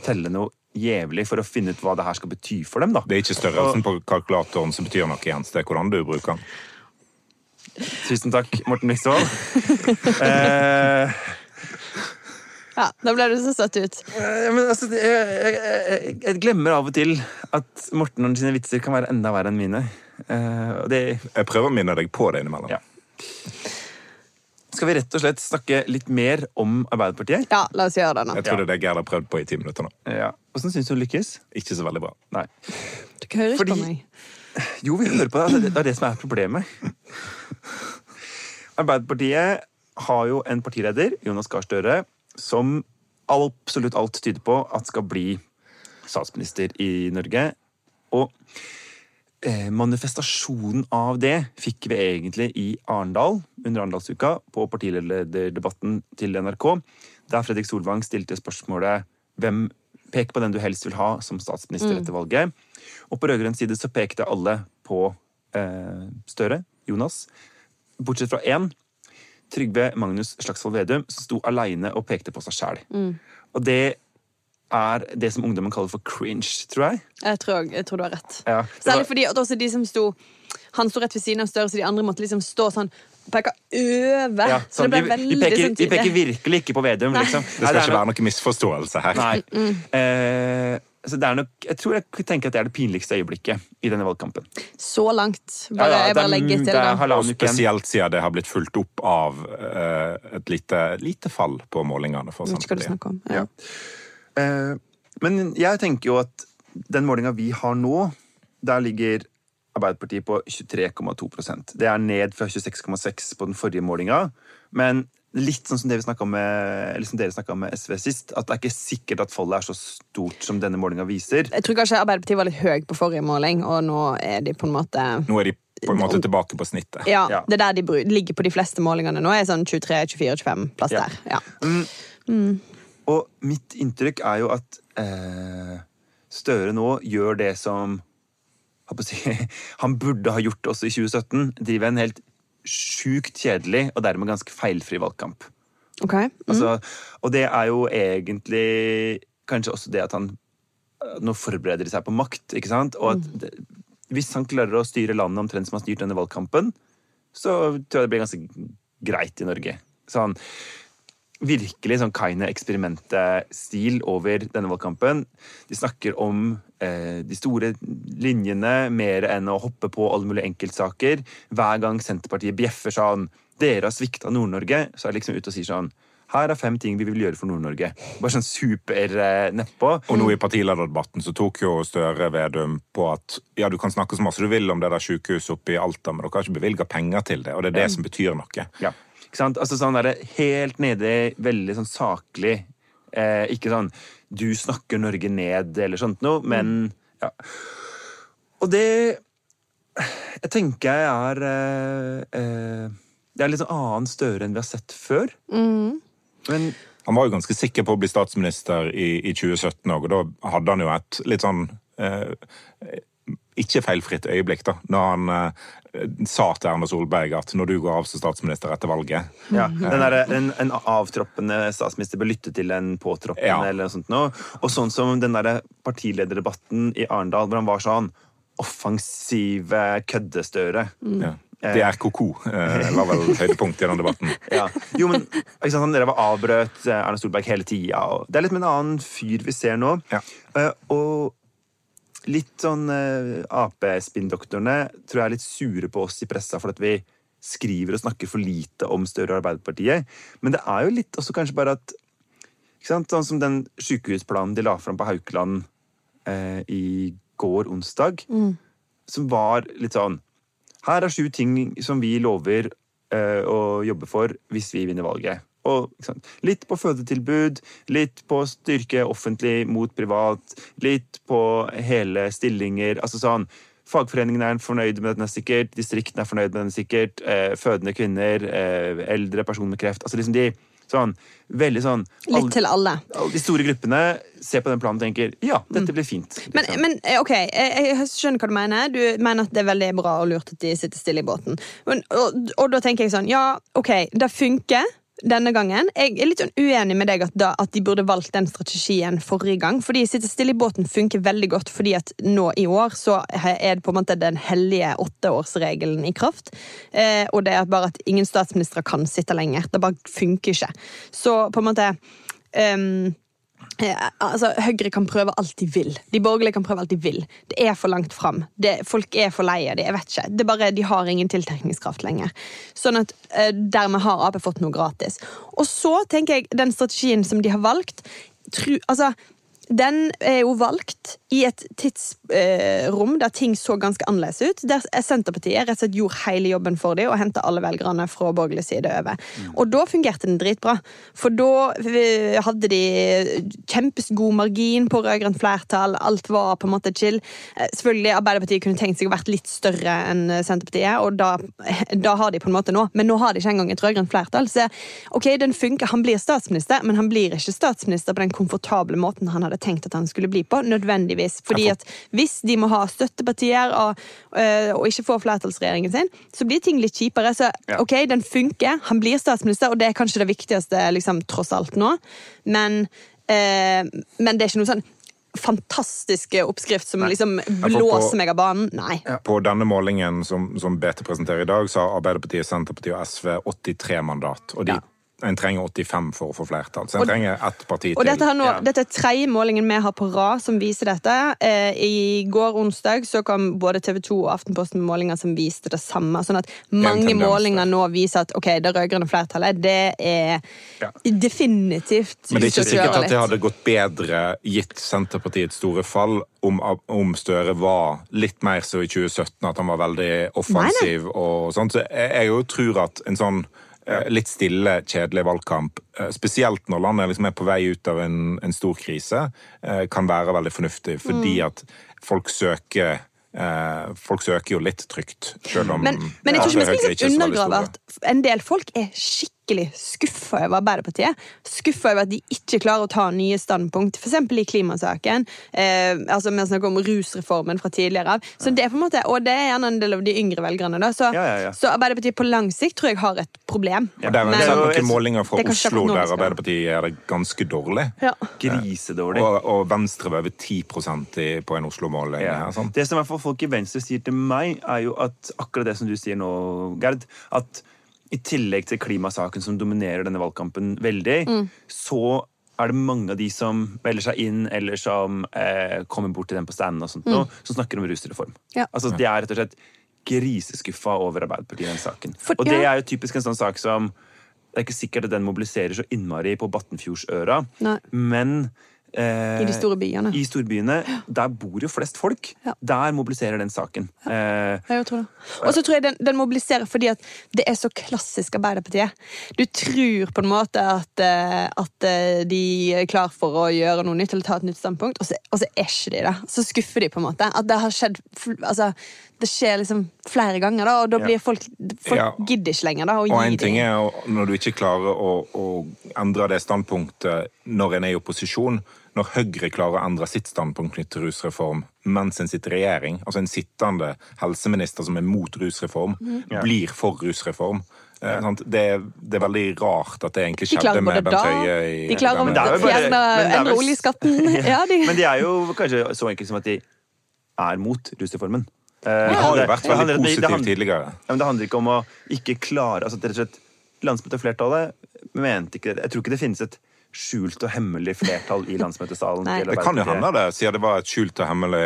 [SPEAKER 3] telle noe jævlig for å finne ut hva det her skal bety for dem. da.
[SPEAKER 1] Det er ikke størrelsen på kalkulatoren som betyr noe, Jens. Det er hvordan du bruker den.
[SPEAKER 3] Tusen takk, Morten Miksvold. eh,
[SPEAKER 2] Ja, Da ble du så satt ut.
[SPEAKER 3] eh, men altså, jeg, jeg, jeg, jeg glemmer av og til at Morten og sine vitser kan være enda verre enn mine. Eh, og det
[SPEAKER 1] Jeg prøver å minne deg på det innimellom.
[SPEAKER 3] Ja. Skal vi rett og slett snakke litt mer om Arbeiderpartiet?
[SPEAKER 2] Ja, la oss gjøre det nå.
[SPEAKER 1] Jeg tror det er det Gerd har prøvd på i ti minutter nå.
[SPEAKER 3] Ja. Åssen syns du hun lykkes?
[SPEAKER 1] Ikke så veldig bra.
[SPEAKER 3] Nei.
[SPEAKER 2] Du hører ikke
[SPEAKER 3] Fordi-
[SPEAKER 2] på meg.
[SPEAKER 3] Jo, vi hører på deg. Det er det som er problemet. Arbeiderpartiet har jo en partileder, Jonas Gahr Støre, som absolutt alt tyder på at skal bli statsminister i Norge. Og manifestasjonen av det fikk vi egentlig i Arendal under Arendalsuka, på partilederdebatten til NRK, der Fredrik Solvang stilte spørsmålet hvem Pek på den du helst vil ha som statsminister etter valget. Og på rød-grønn side så pekte alle på eh, Støre, Jonas, bortsett fra én. Trygve Magnus Slagsvold Vedum, som sto aleine og pekte på seg sjæl. Og det er det som ungdommen kaller for cringe, tror jeg.
[SPEAKER 2] Jeg tror, jeg tror du har rett.
[SPEAKER 3] Ja,
[SPEAKER 2] Særlig
[SPEAKER 3] var-
[SPEAKER 2] fordi at også de som sto Han sto rett ved siden av Støre, så de andre måtte liksom stå sånn peke over.
[SPEAKER 3] Ja,
[SPEAKER 2] så det
[SPEAKER 3] sånn,
[SPEAKER 2] ble
[SPEAKER 3] vi,
[SPEAKER 2] veldig
[SPEAKER 3] vi, peker,
[SPEAKER 2] sånn
[SPEAKER 3] vi peker virkelig ikke på Vedum, liksom.
[SPEAKER 1] Det skal ikke være noe misforståelse her.
[SPEAKER 3] Nei. Eh, så det er nok, jeg tror jeg tenker at det er det pinligste øyeblikket i denne valgkampen.
[SPEAKER 2] Så langt. Bare,
[SPEAKER 3] Ja, ja,
[SPEAKER 2] jeg bare
[SPEAKER 3] er-
[SPEAKER 2] legger til
[SPEAKER 3] det er
[SPEAKER 2] det.
[SPEAKER 1] Og spesielt siden det har blitt fulgt opp av eh, et lite, lite fall på målingene for
[SPEAKER 2] Jeg ikke hva du
[SPEAKER 1] Senterpartiet.
[SPEAKER 2] snakker om. Ja.
[SPEAKER 3] Eh, men jeg tenker jo at den målinga vi har nå, der ligger Arbeiderpartiet på 23,2% Det er ned fra 26,6 på den forrige målinga. Men litt sånn som, det vi med, eller som dere snakka om med SV sist, at det er ikke sikkert at fallet er så stort som denne målinga viser.
[SPEAKER 2] Jeg tror kanskje Arbeiderpartiet var litt høy på forrige måling, og nå er de på en måte
[SPEAKER 1] Nå er de på en måte tilbake på snittet.
[SPEAKER 2] Ja,
[SPEAKER 3] Ja.
[SPEAKER 2] det er der de ligger på de fleste målingene nå. er sånn 23-24-25 plass
[SPEAKER 3] Ja.
[SPEAKER 2] der. Ja.
[SPEAKER 3] Og mitt inntrykk er jo at eh, Støre nå gjør det som si, han burde ha gjort også i 2017. Driver en helt sjukt kjedelig og dermed ganske feilfri valgkamp.
[SPEAKER 2] Ok. Mm.
[SPEAKER 3] Altså, og det er jo egentlig kanskje også det at han eh, nå forbereder seg på makt. ikke sant? Og at det, hvis han klarer å styre landet omtrent som han har styrt denne valgkampen, så tror jeg det blir ganske greit i Norge. Sånn virkelig sånn Kaine-eksperimentet-stil over denne valgkampen. De snakker om eh, de store linjene mer enn å hoppe på alle mulige enkeltsaker. Hver gang Senterpartiet bjeffer sånn dere har svikta Nord-Norge, så er de liksom ute og sier sånn her er fem ting vi vil gjøre for Nord-Norge. Bare sånn super eh, nedpå.
[SPEAKER 1] Og nå i partilederdebatten så tok jo Støre Vedum på at ja, du kan snakke så masse du vil om det der sykehuset oppe i Alta, men dere har ikke bevilga penger til det, og det er det som betyr noe.
[SPEAKER 3] Ja. Ikke sant? Altså sånn derre Helt nede, veldig sånn saklig. Eh, ikke sånn du snakker Norge ned eller sånt noe, men ja. Og det Jeg tenker jeg er eh, eh, Det er litt sånn annen Støre enn vi har sett før. Men
[SPEAKER 1] Han var jo ganske sikker på å bli statsminister i, i 2017 òg, og da hadde han jo et litt sånn eh, ikke feilfritt øyeblikk, da, når han eh, sa til Erna Solberg at når du går av som statsminister etter valget
[SPEAKER 3] ja, den der, en, en avtroppende statsminister bør lytte til en påtroppende
[SPEAKER 1] Ja.
[SPEAKER 3] eller noe sånt noe. Og sånn som den der partilederdebatten i Arendal, hvor han var sånn offensive køddestøre.
[SPEAKER 1] ja. Det er ko-ko, eh, var vel høydepunkt i den debatten.
[SPEAKER 3] Ja. Jo, men sant, dere var avbrøt eh, Erna Solberg hele tida. Det er litt med en annen fyr vi ser nå.
[SPEAKER 1] Ja.
[SPEAKER 3] Eh, og litt sånn uh, Ap-spinndoktorene tror jeg er litt sure på oss i pressa for at vi skriver og snakker for lite om Støre og Arbeiderpartiet. Men det er jo litt også kanskje bare at ikke sant, Sånn som den sykehusplanen de la fram på Haukeland eh, i går onsdag, som var litt sånn her er sju ting som vi lover eh, å jobbe for hvis vi vinner valget. Sant? Litt på fødetilbud, litt på styrke offentlig mot privat, litt på hele stillinger. altså sånn, Fagforeningen er fornøyd med denne sikkert, distriktene er fornøyd med denne sikkert, eh, fødende kvinner, eh, eldre, personer med kreft. altså liksom de sånn, Veldig sånn
[SPEAKER 2] Litt til alle.
[SPEAKER 3] alle de store gruppene ser på den planen og tenker ja, dette blir fint.
[SPEAKER 2] Men,
[SPEAKER 3] liksom.
[SPEAKER 2] men men, ok, jeg, jeg skjønner hva du mener. Du mener at det er veldig bra og lurt at de sitter stille i båten. Men, og, og da tenker jeg sånn, ja, ok, det funker denne gangen. Jeg er litt sånn uenig med deg at, da, at de burde valgt den strategien forrige gang. Fordi sitte stille i båten funker veldig godt fordi at nå i år så er det på en måte den hellige åtteårsregelen i kraft. Eh, og det er bare at ingen statsministre kan sitte lenger. Det bare funker ikke. Så på en måte Eh, altså, Høyre kan prøve alt de vil. De borgerlige kan prøve alt de vil. Det er for langt fram. Det, folk er for leie. det. Jeg vet ikke. Det er bare, De har ingen tiltrekningskraft lenger. Sånn at eh, Dermed har Ap fått noe gratis. Og så tenker jeg den strategien som de har valgt tru, altså, Den er jo valgt i et tidsrom der ting så ganske annerledes ut. Der Senterpartiet rett og slett gjorde hele jobben for dem og henta alle velgerne fra borgerlig side over. Og da fungerte den dritbra. For da eh, hadde de kjempegod margin på rød-grønt flertall. Alt var på en måte chill. Eh, Selvfølgelig Arbeiderpartiet kunne tenkt seg å vært litt større enn Senterpartiet, og da, da har de på en måte nå. Men nå har de ikke engang et rød-grønt flertall. Så ok, den funker. Han blir statsminister, men han blir ikke statsminister på den komfortable måten han hadde tenkt at han skulle bli på. Nødvendigvis. Fordi at hvis de må ha støttepartier og, øh, og ikke får flertallsregjeringen sin, så blir ting litt kjipere. Så
[SPEAKER 3] Ja.
[SPEAKER 2] ok, den funker. Han blir statsminister, og det er kanskje det viktigste liksom, tross alt nå. Men, eh, men det er ikke noe sånn fantastiske oppskrift som liksom
[SPEAKER 1] for på-
[SPEAKER 2] blåser meg av banen. Nei.
[SPEAKER 1] På denne målingen som, som BT presenterer i dag, så har Arbeiderpartiet, Senterpartiet og SV 83 mandat. Og de,
[SPEAKER 2] Ja.
[SPEAKER 1] En trenger 85 for å få flertall. Så en
[SPEAKER 2] Og-
[SPEAKER 1] trenger ett parti
[SPEAKER 2] Og
[SPEAKER 1] til.
[SPEAKER 2] dette, har nå,
[SPEAKER 3] Ja.
[SPEAKER 2] dette er tredje målingen vi har på rad som viser dette. Eh, I går onsdag så kom både TV 2 og Aftenposten med målinger som viste det samme. Sånn at mange målinger nå viser at ok, det rød-grønne flertallet det er
[SPEAKER 3] Ja.
[SPEAKER 2] definitivt
[SPEAKER 1] Men det er ikke sikkert at det hadde gått bedre gitt Senterpartiets store fall om, om Støre var litt mer så i 2017, at han var veldig offensiv og sånn. Så jeg, jeg jo tror at en sånn litt stille, kjedelig valgkamp, eh, spesielt når landet liksom er på vei ut av en, en stor krise, eh, kan være veldig fornuftig, fordi
[SPEAKER 2] Mm.
[SPEAKER 1] at folk søker eh, Folk søker jo litt trygt, selv om
[SPEAKER 2] Men, men jeg tror ikke vi skal liksom
[SPEAKER 1] er
[SPEAKER 2] undergrave at en del folk er skikkelig skuffa over Arbeiderpartiet. Skuffa over at de ikke klarer å ta nye standpunkt, f.eks. i klimasaken. Eh, altså Vi snakker om rusreformen fra tidligere av. Så det er på en måte, Og det er gjerne en del av de yngre velgerne. da Så,
[SPEAKER 3] Ja, ja, ja.
[SPEAKER 2] så Arbeiderpartiet på lang sikt tror jeg har et problem.
[SPEAKER 1] Og der har
[SPEAKER 2] Men-
[SPEAKER 1] vi sett
[SPEAKER 3] Men-
[SPEAKER 1] noen målinger fra
[SPEAKER 2] er
[SPEAKER 1] Oslo der Arbeiderpartiet gjør det ganske dårlig.
[SPEAKER 2] Ja.
[SPEAKER 3] Grisedårlig.
[SPEAKER 1] Og, og Venstre var over 10 i, på en Oslo-måling.
[SPEAKER 3] Ja.
[SPEAKER 1] her.
[SPEAKER 3] Det som i hvert fall folk i Venstre sier til meg, er jo at akkurat det som du sier nå, Gerd, at i tillegg til klimasaken som dominerer denne valgkampen veldig,
[SPEAKER 2] Mm.
[SPEAKER 3] så er det mange av de som melder seg inn, eller som eh, kommer bort til den på standen og sånt, nå, som snakker om rusreform.
[SPEAKER 2] Mm. Ja.
[SPEAKER 3] Altså, det er rett og slett griseskuffa over Arbeiderpartiet i den saken.
[SPEAKER 2] For-
[SPEAKER 3] og det
[SPEAKER 2] ja.
[SPEAKER 3] er jo typisk en sånn sak som Det er ikke sikkert at den mobiliserer så innmari på
[SPEAKER 2] Battenfjordsøra,
[SPEAKER 3] men eh,
[SPEAKER 2] I de store byene.
[SPEAKER 3] i storbyene, der bor jo flest folk.
[SPEAKER 2] Ja.
[SPEAKER 3] Der mobiliserer den saken. Eh,
[SPEAKER 2] Ja, jeg tror det. Og så tror jeg den, den mobiliserer fordi at det er så klassisk Arbeiderpartiet. Du tror på en måte at, eh, at eh, de er klar for å gjøre noe nytt eller ta et nytt standpunkt, og så, og så er ikke de det. Så skuffer de på en måte. At det har skjedd altså, Det skjer liksom flere ganger, da, og da blir folk Folk
[SPEAKER 1] Ja.
[SPEAKER 2] gidder ikke lenger da, å
[SPEAKER 1] Og
[SPEAKER 2] gi
[SPEAKER 1] en ting er når du ikke klarer å, å endre det standpunktet når en er i opposisjon. Når Høyre klarer å endre sitt standpunkt knyttet til rusreform mens en sitter i regjering, altså en sittende helseminister som er mot rusreform,
[SPEAKER 3] mm.
[SPEAKER 1] blir for rusreform. Ja. Det, er, det er veldig rart at det egentlig skjedde med Bent Høie
[SPEAKER 2] De klarer
[SPEAKER 3] er
[SPEAKER 2] å fjerne endre oljeskatten. Ja, de,
[SPEAKER 3] Men de er jo kanskje så enkelt som at de er mot rusreformen. Eh,
[SPEAKER 1] De har jo vært veldig positive tidligere.
[SPEAKER 3] Ja, men det handler ikke om å ikke klare altså rett og slett, Landsmøteflertallet mente ikke Jeg tror ikke det finnes et skjult og hemmelig flertall i landsmøtesalen.
[SPEAKER 2] Nei.
[SPEAKER 1] Det kan jo hende det, siden det var et skjult og hemmelig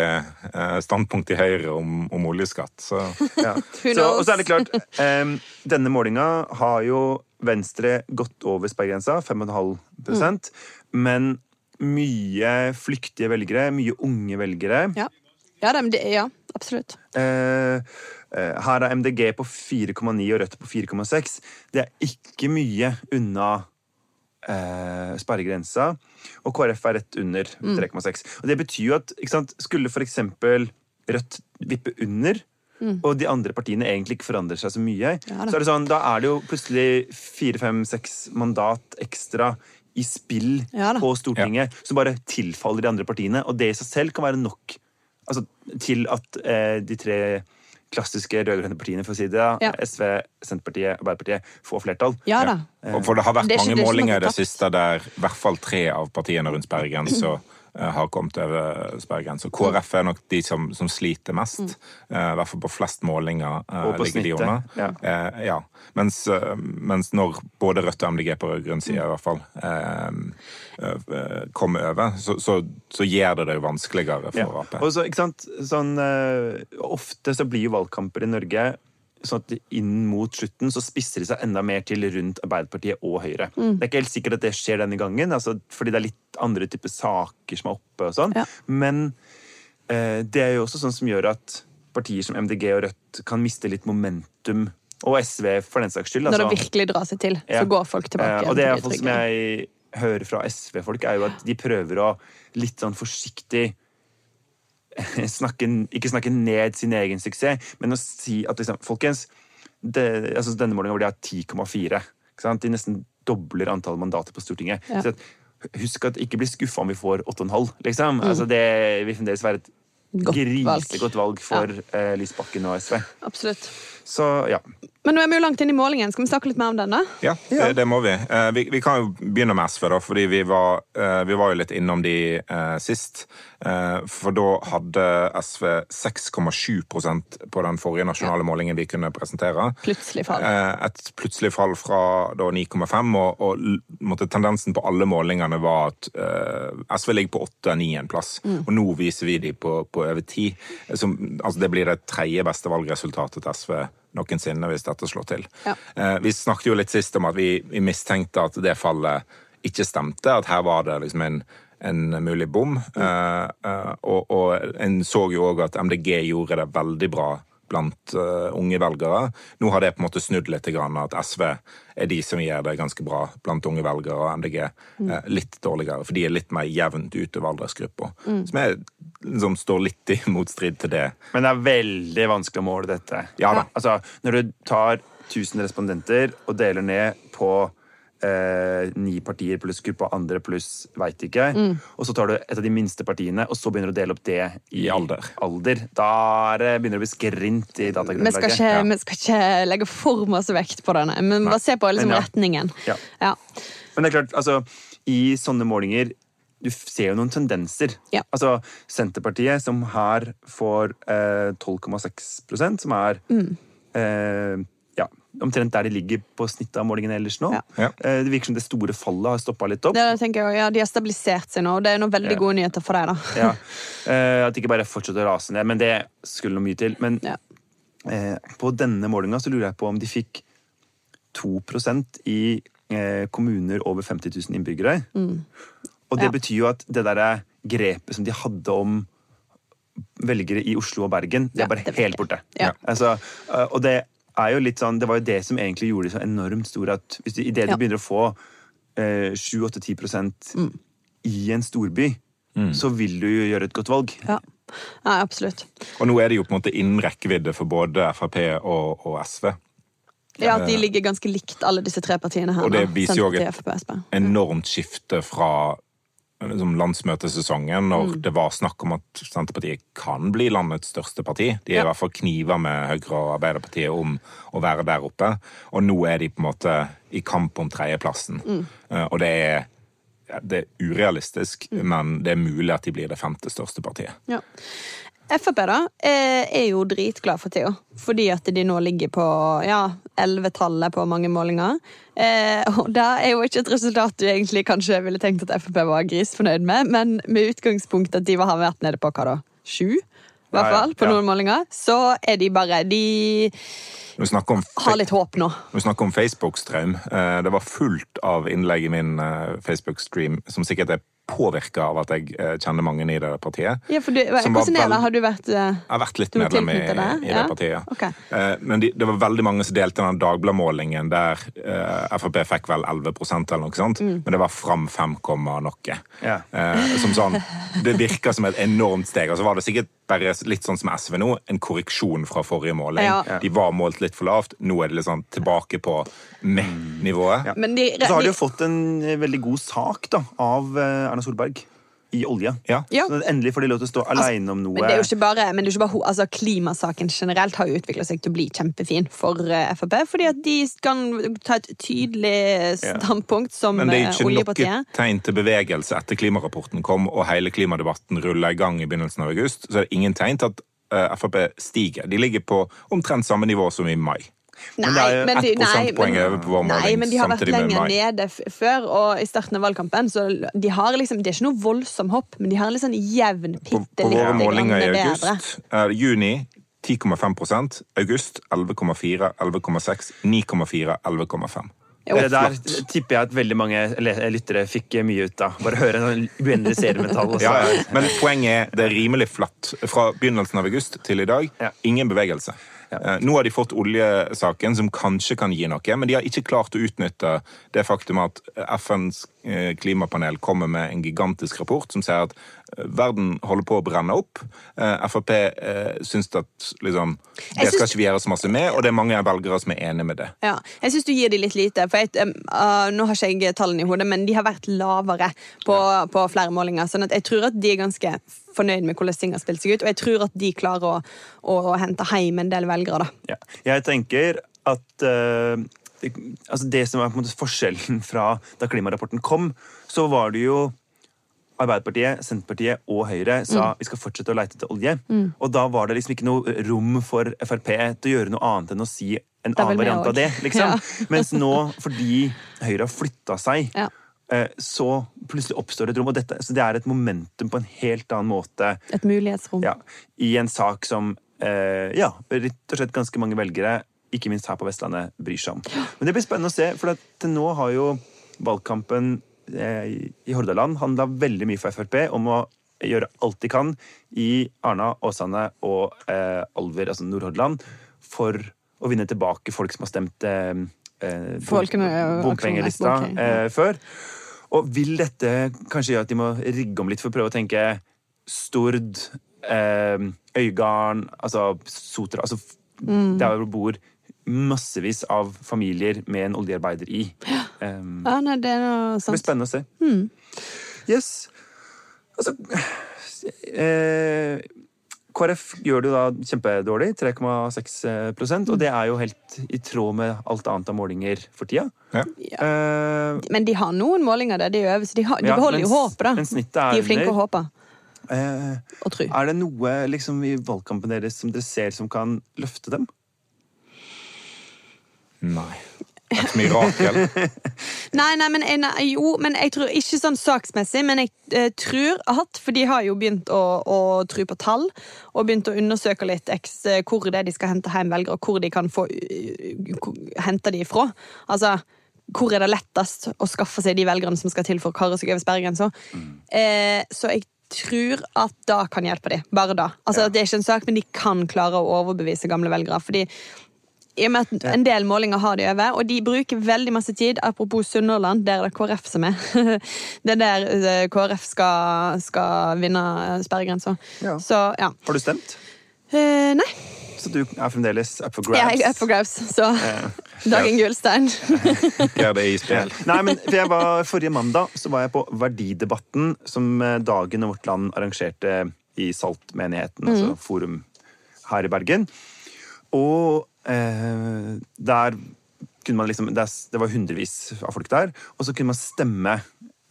[SPEAKER 1] eh, standpunkt i Høyre om, om oljeskatt. Så
[SPEAKER 3] Ja. Så, og så er det klart, um, denne målinga har jo Venstre gått over sperregrensa, 5,5% men mye flyktige velgere, mye unge velgere.
[SPEAKER 2] ja. Ja, det, det- ja, absolutt.
[SPEAKER 3] Eh, eh, her er MDG på 4,9 og Rødt på 4,6. Det er ikke mye unna eh, sperregrensa. Og KrF er rett under
[SPEAKER 2] Mm.
[SPEAKER 3] 3,6. Og det betyr jo at ikke sant, skulle f.eks. Rødt vippe under, og de andre partiene egentlig ikke forandrer seg så mye,
[SPEAKER 2] Mm. Ja da.
[SPEAKER 3] så er det sånn, da er det jo plutselig fire, fem, seks mandat ekstra i spill
[SPEAKER 2] Ja
[SPEAKER 3] på Stortinget som bare tilfaller de andre partiene. Og det i seg selv kan være nok altså, til at eh, de tre klassiske rød-grønne partiene for å si det,
[SPEAKER 2] Ja.
[SPEAKER 3] SV, Senterpartiet, og Arbeiderpartiet, får flertall.
[SPEAKER 2] Ja da.
[SPEAKER 1] Ja. for det har vært
[SPEAKER 2] Det ikke-
[SPEAKER 1] mange
[SPEAKER 2] det er
[SPEAKER 1] målinger i det siste der i hvert fall tre av partiene rundt sperregrensa har kommet over sperregrensa. KrF er nok de som, som sliter mest.
[SPEAKER 2] Mm.
[SPEAKER 1] eh, I hvert fall på flest målinger eh,
[SPEAKER 3] Og på
[SPEAKER 1] ligger de
[SPEAKER 3] snittet,
[SPEAKER 1] under.
[SPEAKER 3] ja.
[SPEAKER 1] Eh, ja. Mens, eh, mens når både Rødt og MDG på rød-grønn side i hvert fall eh, eh, kommer over, så, så, så gjør det det jo vanskeligere for
[SPEAKER 3] Ja.
[SPEAKER 1] Ap.
[SPEAKER 3] Og så, ikke sant, sånn, eh, ofte så blir valgkamper i Norge sånn at inn mot slutten så spisser de seg enda mer til rundt Arbeiderpartiet og Høyre.
[SPEAKER 2] Mm.
[SPEAKER 3] Det er ikke helt sikkert at det skjer denne gangen, altså, fordi det er litt andre typer saker som er oppe. og sånn.
[SPEAKER 2] Ja.
[SPEAKER 3] Men eh, det er jo også sånn som gjør at partier som MDG og Rødt kan miste litt momentum. Og SV, for den saks skyld.
[SPEAKER 2] Når det
[SPEAKER 3] altså.
[SPEAKER 2] virkelig drar seg til,
[SPEAKER 3] Ja.
[SPEAKER 2] så går folk tilbake.
[SPEAKER 3] Eh, og det er iallfall som jeg hører fra SV-folk, er jo at de prøver å litt sånn forsiktig snakke, ikke snakke ned sin egen suksess, men å si at liksom, folkens det, altså Denne målinga hvor de har 10,4. De nesten dobler antallet mandater på Stortinget.
[SPEAKER 2] Ja.
[SPEAKER 3] Så at, husk at ikke bli skuffa om vi får 8,5. Liksom. Altså, det vil fremdeles være et
[SPEAKER 2] Mm. Godt
[SPEAKER 3] grisegodt valg for eh, Lysbakken og SV.
[SPEAKER 2] Absolutt.
[SPEAKER 3] Så ja.
[SPEAKER 2] Men nå er vi jo langt inn i målingen. Skal vi snakke litt mer om den, da?
[SPEAKER 1] Ja, det, det må vi. Eh, vi. Vi kan jo begynne med SV, da, fordi vi var, eh, vi var jo litt innom de eh, sist. Eh, for da hadde SV 6,7 på den forrige nasjonale målingen vi kunne presentere.
[SPEAKER 2] Plutselig fall.
[SPEAKER 1] Eh, et plutselig fall fra 9,5, og, og måtte, tendensen på alle målingene var at eh, SV ligger på 8-9 en plass. Og nå viser vi de på, på over tid. Som, altså det blir det tredje beste valgresultatet til SV noensinne hvis dette slår til.
[SPEAKER 2] Ja.
[SPEAKER 1] Eh, vi snakket jo litt sist om at vi, vi mistenkte at det fallet ikke stemte, at her var det liksom en, en mulig bom. Mm. Uh, uh, og, og en så jo òg at MDG gjorde det veldig bra blant eh, unge velgere. Nå har det på en måte snudd litt, grann, at SV er de som gjør det ganske bra blant unge velgere, og MDG eh, litt dårligere, for de er litt mer jevnt utover aldersgruppa. Som er, liksom, står litt i motstrid til det.
[SPEAKER 3] Men det er veldig vanskelig å måle dette.
[SPEAKER 1] Ja da.
[SPEAKER 3] Altså, når du tar 1000 respondenter og deler ned på eh, ni partier pluss gruppe andre pluss veit ikke,
[SPEAKER 2] Mm.
[SPEAKER 3] og så tar du et av de minste partiene, og så begynner du å dele opp det i,
[SPEAKER 1] I alder.
[SPEAKER 3] alder, da er det, begynner det å bli skrint i
[SPEAKER 2] Vi ja. vi skal ikke legge for masse vekt på denne, men bare se på liksom,
[SPEAKER 3] Men ja.
[SPEAKER 2] retningen.
[SPEAKER 3] Ja.
[SPEAKER 2] Ja.
[SPEAKER 3] Men det er klart, altså, i sånne målinger du ser jo noen tendenser.
[SPEAKER 2] Ja.
[SPEAKER 3] Altså, Senterpartiet, som her får eh, 12,6% som er
[SPEAKER 2] Mm.
[SPEAKER 3] eh, ja, omtrent der de ligger på snittet av målingene ellers nå.
[SPEAKER 2] Ja.
[SPEAKER 3] Eh, det virker som det store fallet har stoppa litt opp.
[SPEAKER 2] Det tenker jeg, ja, De har stabilisert seg nå, og det er noen veldig
[SPEAKER 3] Ja.
[SPEAKER 2] gode nyheter for deg. da.
[SPEAKER 3] Ja. Eh, at det ikke bare fortsetter å rase ned. Men det skulle noe mye til. Men
[SPEAKER 2] Ja.
[SPEAKER 3] eh, På denne målinga så lurer jeg på om de fikk 2% i eh, kommuner over 50 000 innbyggere. Og det
[SPEAKER 2] Ja.
[SPEAKER 3] betyr jo at det derre grepet som de hadde om velgere i Oslo og Bergen, det er bare
[SPEAKER 2] det
[SPEAKER 3] helt
[SPEAKER 2] borte.
[SPEAKER 3] Altså, eh, og det er jo litt sånn Det var jo det som egentlig gjorde det så enormt store at hvis du, i
[SPEAKER 2] det
[SPEAKER 3] du begynner å få eh, 7-8-10
[SPEAKER 2] Mm.
[SPEAKER 3] i en storby, så vil du jo gjøre et godt valg.
[SPEAKER 2] Ja. ja, absolutt.
[SPEAKER 1] Og nå er det jo på en måte innen rekkevidde for både Frp og, og SV.
[SPEAKER 2] Ja, at de ligger ganske likt, alle disse tre partiene her.
[SPEAKER 1] Og det viser jo et- Enormt skifte fra liksom, landsmøtesesongen, når det var snakk om at Senterpartiet kan bli landets største parti. De er
[SPEAKER 2] Ja.
[SPEAKER 1] i hvert fall kniver med Høyre og Arbeiderpartiet om å være der oppe. Og nå er de på en måte i kamp om tredjeplassen. Mm. Og det er, det er urealistisk, men det er mulig at de blir det femte største partiet.
[SPEAKER 2] Ja. Frp da, eh, er jo dritglad for Theo, fordi at de nå ligger på ja, 11-tallet på mange målinger. Eh, og det er jo ikke et resultat du egentlig kanskje ville tenkt at Frp var grisfornøyd med, men med utgangspunkt at de har vært nede på hva da? Sju? I hvert fall, på
[SPEAKER 3] ja.
[SPEAKER 2] noen målinger. Så er de bare De har litt håp nå.
[SPEAKER 1] når vi snakker om Facebook-strøm, eh, det var fullt av innlegg i min eh, Facebook-stream som sikkert er påvirka av at jeg eh, kjenner mange i det partiet.
[SPEAKER 2] Ja, for du,
[SPEAKER 1] Som var
[SPEAKER 2] Hvordan er det? Har du vært eh,
[SPEAKER 1] Jeg har vært litt medlem i,
[SPEAKER 2] det,
[SPEAKER 1] i det
[SPEAKER 2] ja?
[SPEAKER 1] partiet.
[SPEAKER 2] Ok.
[SPEAKER 1] Eh, Men de, det var veldig mange som delte den Dagbladet-målingen der uh, Frp fikk vel 11% eller noe sånt,
[SPEAKER 2] Mm.
[SPEAKER 1] men det var fram 5, noe.
[SPEAKER 3] Ja.
[SPEAKER 1] Uh, som sånn, Det virka som et enormt steg. Og så var det sikkert bare litt sånn som SV nå, en korreksjon fra forrige måling.
[SPEAKER 2] Ja.
[SPEAKER 1] De var målt litt for lavt, nå er det litt sånn tilbake på meh-nivået.
[SPEAKER 3] Ja.
[SPEAKER 2] Men de,
[SPEAKER 3] Og så har de jo fått en veldig god sak da, av eh, Erna Solberg i olje.
[SPEAKER 1] Ja.
[SPEAKER 2] Ja.
[SPEAKER 3] Så endelig får de lov til å stå aleine om noe.
[SPEAKER 2] Men det er jo ikke bare, men det er ikke bare altså, Klimasaken generelt har jo utvikla seg til å bli kjempefin for uh, Frp. Fordi at de kan ta et tydelig standpunkt som oljepartiet.
[SPEAKER 1] Men det er
[SPEAKER 2] ikke
[SPEAKER 1] ikke noe
[SPEAKER 2] oljepartiet.
[SPEAKER 1] tegn til bevegelse etter klimarapporten kom og hele klimadebatten rulla i gang i begynnelsen av august. Så er det ingen tegn til at uh, Frp stiger. De ligger på omtrent samme nivå som i mai.
[SPEAKER 2] Nei,
[SPEAKER 3] Men det er
[SPEAKER 2] de,
[SPEAKER 1] ett
[SPEAKER 2] nei,
[SPEAKER 1] prosentpoeng
[SPEAKER 2] men-
[SPEAKER 1] over på vår
[SPEAKER 2] Nei,
[SPEAKER 1] måling
[SPEAKER 2] men de har vært lenger nede før, og i starten av valgkampen. Så de har liksom, det er ikke noe voldsom hopp, men de har en litt sånn jevn,
[SPEAKER 1] På,
[SPEAKER 2] bedre.
[SPEAKER 1] på
[SPEAKER 2] litt
[SPEAKER 1] våre målinger i august er juni 10,5% august 11,4, 11,6, 9,4, 11,5.
[SPEAKER 2] Jo,
[SPEAKER 3] det der
[SPEAKER 2] flott.
[SPEAKER 3] tipper jeg at veldig mange lyttere fikk eh, mye ut av. Bare høre en uendelig serie med tall.
[SPEAKER 1] Ja, ja. Men poenget er det er rimelig flatt. Fra begynnelsen av august til i dag,
[SPEAKER 3] Ja.
[SPEAKER 1] ingen bevegelse. Eh, Nå har de fått oljesaken, som kanskje kan gi noe, men de har ikke klart å utnytte det faktum at FNs eh, klimapanel kommer med en gigantisk rapport som sier at eh, verden holder på å brenne opp. Frp syns at liksom, det skal ikke vi gjøre så masse med, og det er mange velgere som er enig med det.
[SPEAKER 2] Ja, jeg syns du gir de litt lite. For jeg, uh, nå har ikke jeg tallene i hodet, men de har vært lavere på, på flere målinger. sånn at jeg tror at de er ganske fornøyd med hvordan ting har spilt seg ut. Og jeg tror at de klarer å, å hente hjem en del velgere. da.
[SPEAKER 3] Ja. Jeg tenker at uh, det, altså det som måte forskjellen fra da klimarapporten kom, så var det jo Arbeiderpartiet, Senterpartiet og Høyre sa
[SPEAKER 2] Mm.
[SPEAKER 3] vi skal fortsette å leite etter olje. Og da var det liksom ikke noe rom for Frp til å gjøre noe annet enn å si en annen variant av det. liksom.
[SPEAKER 2] Ja.
[SPEAKER 3] Mens nå, fordi Høyre har flytta seg,
[SPEAKER 2] Ja.
[SPEAKER 3] Eh, så plutselig oppstår det et rom. Og dette, så det er et momentum på en helt annen måte
[SPEAKER 2] Et mulighetsrom.
[SPEAKER 3] ja, i en sak som eh, ja, rett og slett ganske mange velgere, ikke minst her på Vestlandet, bryr seg om. Men det blir spennende å se, for at til nå har jo valgkampen eh, i Hordaland handla veldig mye for Frp om å gjøre alt de kan i Arna, Åsane og eh, Alver, altså Nordhordland, for å vinne tilbake folk som har stemt eh, bom- bompengelista eh, før. Og vil dette kanskje gjøre at de må rigge om litt for å prøve å tenke Stord, eh, Øygarden, altså Sotra altså,
[SPEAKER 2] Mm.
[SPEAKER 3] Der hvor bor massevis av familier med en oljearbeider i. Um,
[SPEAKER 2] Ja, nei, det er
[SPEAKER 3] det blir spennende å se.
[SPEAKER 2] Mm.
[SPEAKER 3] Yes. Altså eh, KrF gjør det jo da kjempedårlig, 3,6% og det er jo helt i tråd med alt annet av målinger for tida.
[SPEAKER 1] Ja.
[SPEAKER 3] Uh,
[SPEAKER 2] Men de har noen målinger der de er over, så de, har, de
[SPEAKER 3] Ja,
[SPEAKER 2] beholder
[SPEAKER 3] mens-
[SPEAKER 2] jo håpet. da.
[SPEAKER 3] men snittet er
[SPEAKER 2] De er flinke
[SPEAKER 3] til
[SPEAKER 2] å håpe
[SPEAKER 3] Uh,
[SPEAKER 2] og tro.
[SPEAKER 3] er det noe liksom, i valgkampen deres som dere ser som kan løfte dem?
[SPEAKER 1] Nei. Et mirakel.
[SPEAKER 2] Nei, nei, men jeg, nei, jo, men jeg tror ikke sånn saksmessig, men jeg eh, tror at For de har jo begynt å, å tro på tall, og begynt å undersøke litt eks, eh, hvor det er de skal hente hjem velgere, og hvor de kan få uh, hente de ifra. Altså, hvor er det lettest å skaffe seg de velgerne som skal til for å karre seg over sperregrensa? Eh, så jeg tror at det kan hjelpe dem. Bare da. Altså, Det er ikke en sak, men de kan klare å overbevise gamle velgere. fordi i og med at En del målinger har de over, og de bruker veldig masse tid. Apropos Sunnhordland, der er det KrF som er. Det er der eh, KrF skal, skal vinne sperregrensa.
[SPEAKER 3] Ja.
[SPEAKER 2] Så ja.
[SPEAKER 3] Har du stemt?
[SPEAKER 2] Eh, nei,
[SPEAKER 3] Så du er fremdeles up for grabs?
[SPEAKER 2] Ja, jeg er up for grabs, så Dagen Gullstein.
[SPEAKER 1] Gjør det i spill.
[SPEAKER 3] Nei, men for jeg var, Forrige mandag så var jeg på Verdidebatten, som eh, Dagen og Vårt Land arrangerte i Saltmenigheten, altså forum her i Bergen. Og eh, der kunne man liksom Det det var hundrevis av folk der, og så kunne man stemme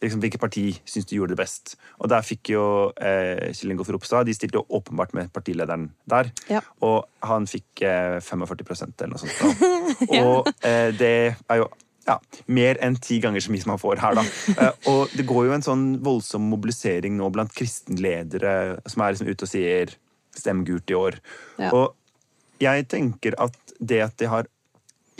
[SPEAKER 3] liksom, hvilket parti syns du gjorde det best. Og der fikk jo eh, Kjell Ingolf Ropstad De stilte jo åpenbart med partilederen der.
[SPEAKER 2] Ja.
[SPEAKER 3] Og han fikk eh, 45 eller noe sånt. Da. Og eh, det er jo ja, mer enn ti ganger så mye som han får her, da. Eh, og det går jo en sånn voldsom mobilisering nå blant kristenledere som er liksom ute og sier 'stem gult i år'.
[SPEAKER 2] Ja.
[SPEAKER 3] Og jeg tenker at det at de har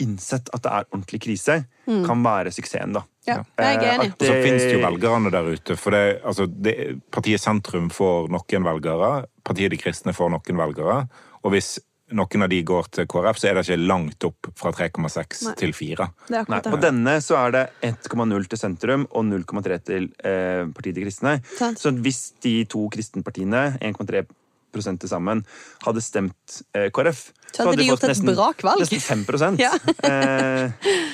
[SPEAKER 3] innsett at det er ordentlig krise, kan være suksessen, da.
[SPEAKER 2] Ja, jeg er
[SPEAKER 3] Eh,
[SPEAKER 2] enig.
[SPEAKER 3] at
[SPEAKER 1] Og så finnes det jo velgerne der ute. For det, altså, det, partiet Sentrum får noen velgere. Partiet De kristne får noen velgere. Og hvis noen av de går til KrF, så er det ikke langt opp fra 3,6 til 4.
[SPEAKER 2] Er
[SPEAKER 3] Nei, på denne så er det 1,0 til sentrum og 0,3 til eh, partiet De kristne.
[SPEAKER 2] Sant.
[SPEAKER 3] Så hvis de to kristenpartiene, 1,3 til sammen, hadde stemt eh, KrF,
[SPEAKER 2] Så hadde de gjort et brakvalg.
[SPEAKER 3] Nesten 5
[SPEAKER 2] Ja.
[SPEAKER 3] eh,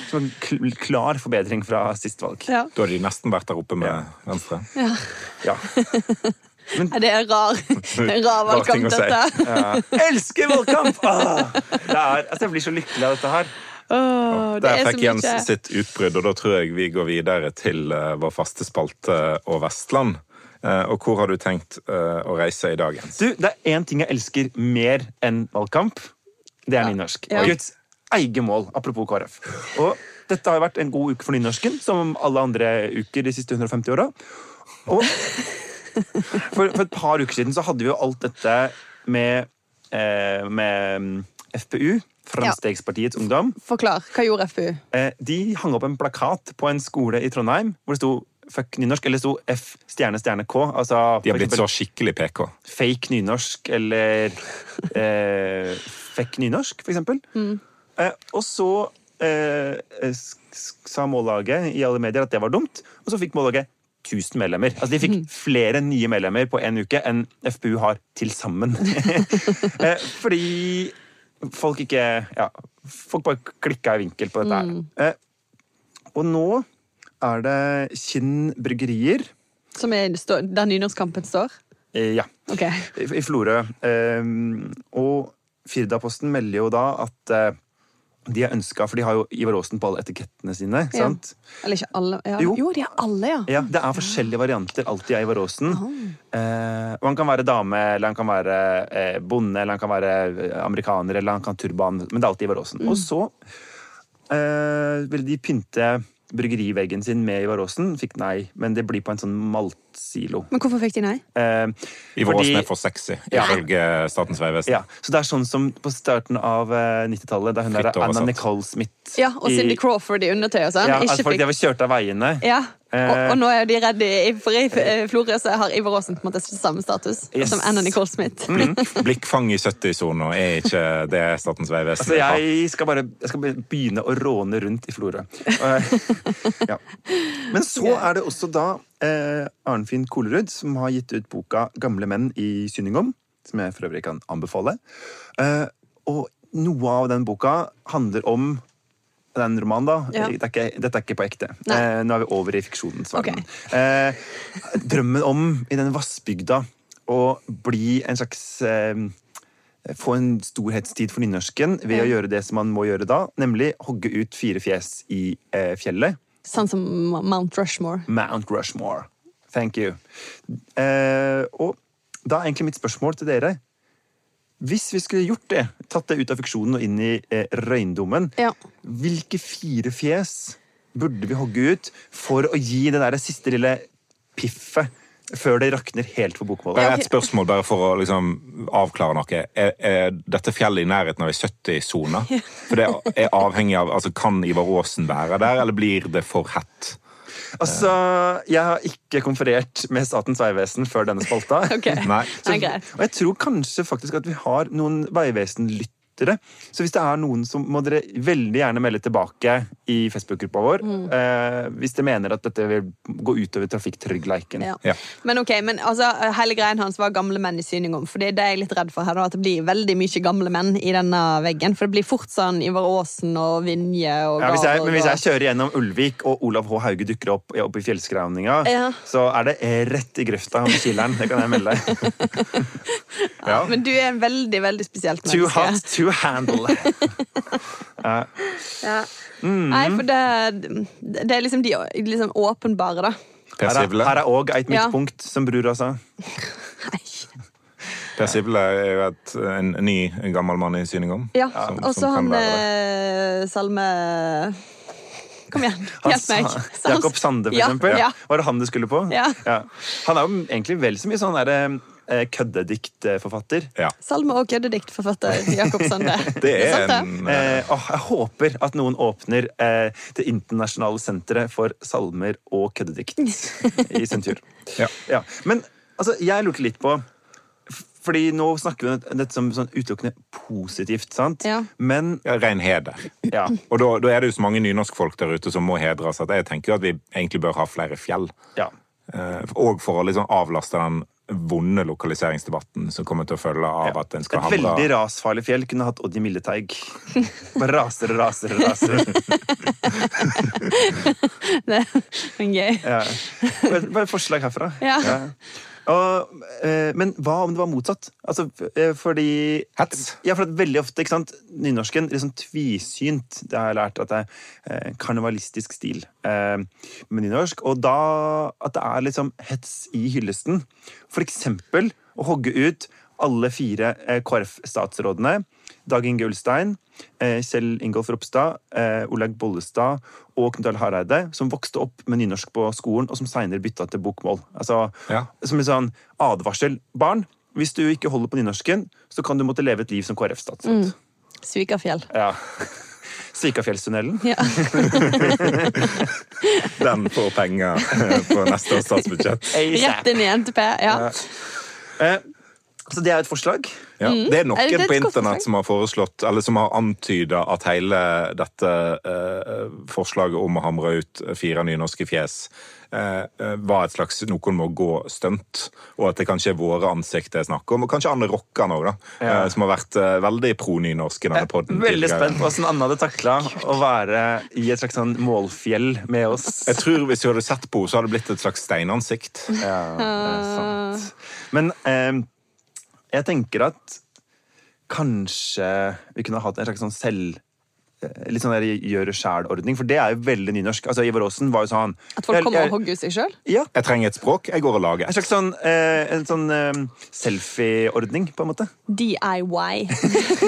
[SPEAKER 3] Som en kl klar forbedring fra sist valg.
[SPEAKER 2] Ja.
[SPEAKER 1] Da hadde de nesten vært der oppe med Venstre.
[SPEAKER 3] Ja.
[SPEAKER 2] Ja, Det er rar, det er rar
[SPEAKER 1] Rar ting
[SPEAKER 2] valgkamp,
[SPEAKER 1] si.
[SPEAKER 2] dette.
[SPEAKER 3] Ja. Elsker valgkamp! Ah, det er, altså, jeg blir så lykkelig av dette her.
[SPEAKER 2] Det
[SPEAKER 1] Der
[SPEAKER 2] er
[SPEAKER 1] fikk Jens sitt utbrudd, og da tror jeg vi går videre til uh, vår faste spalte og Vestland. Eh, og hvor har du tenkt eh, å reise i dag, Jens?
[SPEAKER 3] Du, det er én ting jeg elsker mer enn valgkamp. Det er nynorsk.
[SPEAKER 2] Ja.
[SPEAKER 3] Guds eget mål, apropos KrF. Og dette har vært en god uke for nynorsken, som alle andre uker de siste 150 åra. Og for, for et par uker siden så hadde vi jo alt dette med, eh, med mm, FPU, Framstegspartiets Ungdom.
[SPEAKER 2] Forklar. Hva gjorde FPU?
[SPEAKER 3] Eh, de hang opp en plakat på en skole i Trondheim hvor det sto fuck nynorsk, eller sto F stjerne stjerne K. Altså,
[SPEAKER 1] De har blitt
[SPEAKER 3] eksempel-
[SPEAKER 1] så skikkelig PK.
[SPEAKER 3] fake nynorsk eller eh, fake nynorsk, for eksempel. Eh, og så eh, sa mållaget i alle medier at det var dumt, og så fikk mållaget 1000 medlemmer. Altså De fikk flere nye medlemmer på en uke enn FPU har til sammen. eh, fordi folk ikke Ja, folk bare klikka i vinkel på dette her. Eh, og nå er det Kinn bryggerier.
[SPEAKER 2] Som er der nynorskkampen står?
[SPEAKER 3] Eh, ja.
[SPEAKER 2] Ok.
[SPEAKER 3] i Florø. Um, og Firdaposten melder jo da at eh, de har ønska For de har jo Ivar Aasen på alle etikettene sine.
[SPEAKER 2] Ja.
[SPEAKER 3] sant?
[SPEAKER 2] Eller ikke alle. Ja.
[SPEAKER 3] Jo.
[SPEAKER 2] Jo. de er alle, ja.
[SPEAKER 3] Ja, Det er forskjellige varianter alltid av Ivar Aasen. Eh, og han kan være dame, eller han kan være eh, bonde, eller han kan være eh, amerikaner, eller han kan turban. Men det er alltid Ivar Aasen. Og så eh, vil de pynte bryggeriveggen sin med Ivar Aasen. Fikk nei, men det blir på en sånn maltsilo.
[SPEAKER 2] Men hvorfor fikk de nei?
[SPEAKER 3] Eh,
[SPEAKER 1] Ivar Aasen er for sexy,
[SPEAKER 3] Ja.
[SPEAKER 1] ifølge Statens vegvesen.
[SPEAKER 3] Ja, så det er sånn som på starten av eh, 90-tallet, da hun der Anna. Nicole Smith
[SPEAKER 2] Ja, Og
[SPEAKER 3] i-
[SPEAKER 2] Cindy Crawford i undertøy og sånn.
[SPEAKER 3] Ja,
[SPEAKER 2] ikke
[SPEAKER 3] at folk
[SPEAKER 2] fikk-
[SPEAKER 3] de var kjørt av veiene.
[SPEAKER 2] ja. Og,
[SPEAKER 3] Eh.
[SPEAKER 2] og nå er de redde, i- i eh, Florø så har Ivar Aasen på en måte samme status
[SPEAKER 3] Yes.
[SPEAKER 2] som Anna Nicole Smith.
[SPEAKER 1] Blikk, blikkfang i 70-sona er ikke det Statens vegvesen
[SPEAKER 3] Altså, jeg skal bare jeg skal begynne å råne rundt i Florø. Eh, ja. Men så er det også da eh, Arnfinn Kolerud som har gitt ut boka 'Gamle menn i Synningom', som jeg for øvrig kan anbefale. Eh, og noe av den boka handler om den romanen, da.
[SPEAKER 2] Ja.
[SPEAKER 3] Det er ikke, dette er ikke på ekte. Eh, nå er vi over i fiksjonens verden.
[SPEAKER 2] Okay.
[SPEAKER 3] Eh, drømmen om i denne vassbygda å bli en slags eh, få en storhetstid for nynorsken ved
[SPEAKER 2] Ja.
[SPEAKER 3] å gjøre det som man må gjøre da, nemlig hogge ut fire fjes i eh, fjellet.
[SPEAKER 2] Sånn som Mount Rushmore.
[SPEAKER 3] Mount Rushmore. Thank you. Eh, og da er egentlig mitt spørsmål til dere Hvis vi skulle gjort det, tatt det ut av fiksjonen og inn i eh, røyndommen,
[SPEAKER 2] Ja.
[SPEAKER 3] hvilke fire fjes burde vi hogge ut for å gi det der siste lille piffet før det rakner helt for bokmålet?
[SPEAKER 1] Bare et spørsmål bare for å liksom avklare noe. Er, er dette fjellet i nærheten av ei 70-sone? For det er avhengig av altså Kan Ivar Aasen være der, eller blir det for hett?
[SPEAKER 3] Altså, Jeg har ikke konferert med Statens vegvesen før denne spalta.
[SPEAKER 2] Ok.
[SPEAKER 1] Nei.
[SPEAKER 2] Det er greit.
[SPEAKER 3] Og jeg tror kanskje faktisk at vi har noen Vegvesen-lyttere. Så hvis det er noen som må dere veldig gjerne melde tilbake i Facebook-gruppa vår.
[SPEAKER 2] Mm.
[SPEAKER 3] Eh, hvis dere mener at dette vil gå utover trafikktryggleiken.
[SPEAKER 2] Ja.
[SPEAKER 1] Ja.
[SPEAKER 2] Men ok, men altså, hele greien hans var gamle menn i syning om. For det er det jeg er litt redd for her, da, at det blir veldig mye gamle menn i denne veggen. For det blir fort sånn Ivar Aasen og Vinje og
[SPEAKER 3] Ja, hvis jeg, men hvis jeg kjører gjennom Ulvik, og Olav H. Hauge dukker opp opp i fjellskravninga,
[SPEAKER 2] Ja.
[SPEAKER 3] så er det rett i grøfta med kileren. Det kan jeg melde deg.
[SPEAKER 1] Ja.
[SPEAKER 2] Men du er en veldig, veldig spesielt menneske.
[SPEAKER 3] Too hot, hot handle.
[SPEAKER 2] Ja.
[SPEAKER 3] Mm.
[SPEAKER 2] Nei, for det, det er liksom de liksom åpenbare, da.
[SPEAKER 3] Her er, her er òg et
[SPEAKER 2] Ja.
[SPEAKER 3] midtpunkt, som brura sa.
[SPEAKER 2] Nei.
[SPEAKER 1] Per Sivle er jo et, en, en ny en gammel mann i syning om.
[SPEAKER 2] Ja, og så han
[SPEAKER 1] være
[SPEAKER 2] eh, Salme Kom igjen, hjelp meg.
[SPEAKER 3] Jakob Sande, for
[SPEAKER 2] Ja,
[SPEAKER 3] eksempel.
[SPEAKER 2] ja.
[SPEAKER 3] Var det han du skulle på?
[SPEAKER 2] Ja.
[SPEAKER 3] Han er jo egentlig vel så mye sånn derre eh, køddediktforfatter.
[SPEAKER 1] Ja.
[SPEAKER 2] Salme- og køddediktforfatter Jakob Sande.
[SPEAKER 1] Det er en eh,
[SPEAKER 3] Eh, åh, jeg håper at noen åpner eh, det internasjonale senteret for salmer og køddedikt i Sentur.
[SPEAKER 1] Ja.
[SPEAKER 3] Ja. Men altså, jeg lurte litt på Fordi nå snakker vi om dette som sånn utelukkende positivt, sant?
[SPEAKER 2] Ja.
[SPEAKER 3] Men
[SPEAKER 1] ja, ren heder.
[SPEAKER 3] ja.
[SPEAKER 1] Og da, da er det jo så mange nynorskfolk der ute som må hedres, at jeg tenker at vi egentlig bør ha flere fjell.
[SPEAKER 3] ja.
[SPEAKER 1] Eh, Og for å liksom avlaste den vonde lokaliseringsdebatten som kommer til å følge av at en skal
[SPEAKER 3] handle
[SPEAKER 1] Et
[SPEAKER 3] veldig rasfarlig fjell kunne hatt Oddi Mildeteig. Bare raser og raser og raser.
[SPEAKER 2] Det er gøy.
[SPEAKER 3] Ja. Bare et forslag herfra.
[SPEAKER 2] Ja.
[SPEAKER 3] Og, eh, men hva om det var motsatt? Altså, eh, fordi
[SPEAKER 1] Hets.
[SPEAKER 3] Ja, for at veldig ofte, ikke sant, nynorsken litt sånn tvisynt. Det har jeg lært at det er eh, karnevalistisk stil med nynorsk. Og da at det er liksom hets i hyllesten. For eksempel å hogge ut alle fire KrF-statsrådene. Dag Inge Ulstein, eh, Kjell Ingolf Ropstad, eh, Olaug Bollestad og Knut Arild Hareide, som vokste opp med nynorsk på skolen, og som seinere bytta til bokmål. Altså,
[SPEAKER 1] Ja.
[SPEAKER 3] Som en sånn advarsel. Barn, hvis du ikke holder på nynorsken, så kan du måtte leve et liv som KrF-statsråd.
[SPEAKER 2] Svikafjell.
[SPEAKER 3] Ja. Svikafjellstunnelen.
[SPEAKER 2] Ja.
[SPEAKER 1] Den får penger eh, på neste års statsbudsjett.
[SPEAKER 2] Rett inn i NTP. Ja.
[SPEAKER 3] Eh, så det er et forslag.
[SPEAKER 1] Ja. Det er
[SPEAKER 2] Er det
[SPEAKER 1] noen på internett som har foreslått, eller som har antyda at hele dette eh, forslaget om å hamre ut fire nynorske fjes eh, eh, var et slags noen må gå-stunt, og at det kanskje er våre ansikt det er snakk om. Og kanskje Anne Rokkan òg, da,
[SPEAKER 3] Ja.
[SPEAKER 1] eh, som har vært eh, veldig pro-nynorsk i denne podden.
[SPEAKER 3] Veldig spent på hvordan Anna hadde takla å være i et slags sånn målfjell med oss.
[SPEAKER 1] Jeg tror Hvis du hadde sett på henne, så hadde det blitt et slags steinansikt.
[SPEAKER 3] Ja, det er sant. Men eh, jeg tenker at kanskje vi kunne hatt en slags sånn selv... eh, Litt sånn gjøre sjæl-ordning, for det er jo veldig nynorsk. Altså, Ivar Aasen var jo sånn
[SPEAKER 2] At folk kommer og hogger ut seg sjøl?
[SPEAKER 3] Ja,
[SPEAKER 1] Jeg trenger et språk, jeg går og lager
[SPEAKER 3] En slags sånn, eh, sånn eh, selfie-ordning, på en måte.
[SPEAKER 2] DIY.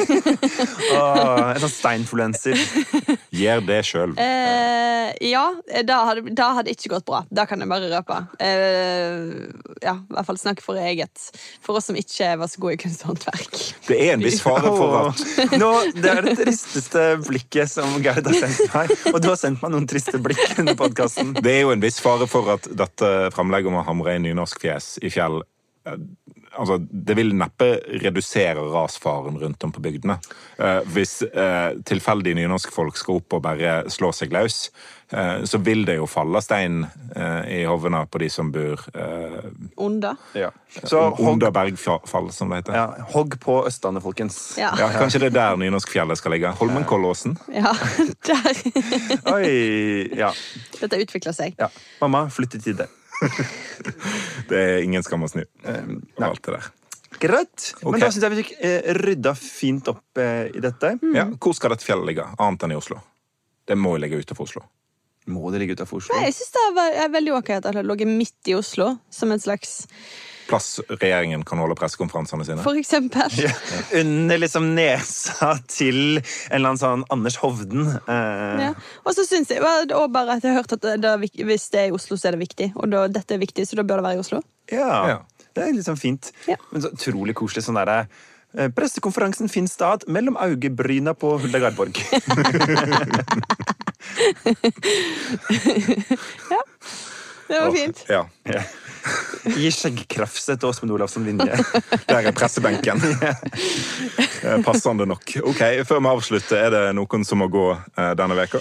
[SPEAKER 3] Åh, en sånn steinfluencer.
[SPEAKER 1] Gjør det sjøl.
[SPEAKER 2] Eh, ja, da hadde, da hadde ikke gått bra. Da kan jeg bare røpe. Eh, ja, i hvert fall snakke for eget. For oss som ikke var så gode i kunsthåndverk.
[SPEAKER 1] Det er en viss fare for at
[SPEAKER 3] Nå, det er det tristeste blikket som Gerd har sendt meg. Og du har sendt meg noen triste blikk under podkasten.
[SPEAKER 1] Det er jo en viss fare for at dette fremlegget om å hamre inn nynorsk fjes i fjell eh, Altså, Det vil neppe redusere rasfaren rundt om på bygdene. Eh, hvis eh, tilfeldige nynorskfolk skal opp og bare slå seg løs, eh, så vil det jo falle stein eh, i hovene på de som bor eh,
[SPEAKER 2] Onda.
[SPEAKER 3] Ja. Så
[SPEAKER 1] under bergfall, som det heter.
[SPEAKER 3] ja, hogg på Østlandet, folkens.
[SPEAKER 2] Ja.
[SPEAKER 1] Ja, Kanskje det er der nynorskfjellet skal ligge. Holmenkollåsen.
[SPEAKER 2] ja. Der.
[SPEAKER 3] Oi, ja.
[SPEAKER 2] Dette utvikler seg.
[SPEAKER 3] ja. Mamma, flytt i tide.
[SPEAKER 1] Det er ingen skam å snu.
[SPEAKER 3] Um,
[SPEAKER 1] alt det der.
[SPEAKER 3] Greit.
[SPEAKER 1] Okay.
[SPEAKER 3] Men da syns jeg vi fikk eh, rydda fint opp eh, i dette.
[SPEAKER 1] Ja, Hvor skal dette fjellet ligge, annet enn i Oslo? Det må jo ligge utenfor Oslo.
[SPEAKER 3] Må det ligge utenfor Oslo?
[SPEAKER 2] Nei, jeg syns det er veldig ok at det har ligget midt i Oslo, som en slags
[SPEAKER 1] plass regjeringen kan holde pressekonferansene sine.
[SPEAKER 2] For eksempel.
[SPEAKER 3] Ja. Under liksom nesa til en eller annen sånn Anders Hovden. Eh,
[SPEAKER 2] Ja. Og så syns jeg og bare at jeg har hørt at det er, hvis det er i Oslo, så er det viktig. Og da, dette er viktig, så da bør det være i Oslo.
[SPEAKER 3] ja.
[SPEAKER 1] Ja.
[SPEAKER 3] Det er liksom fint.
[SPEAKER 2] Ja.
[SPEAKER 3] Men så utrolig koselig sånn derre eh, Pressekonferansen finner sted mellom augebryna på Hulda Garborg.
[SPEAKER 2] Det var
[SPEAKER 1] fint
[SPEAKER 2] fint.
[SPEAKER 1] Ja.
[SPEAKER 3] Gi skjeggkrafse til Åsmund Olavsson Vinje.
[SPEAKER 1] Der er pressebenken. Eh, Passende nok. Ok, Før vi avslutter, er det noen som må gå eh, denne veka?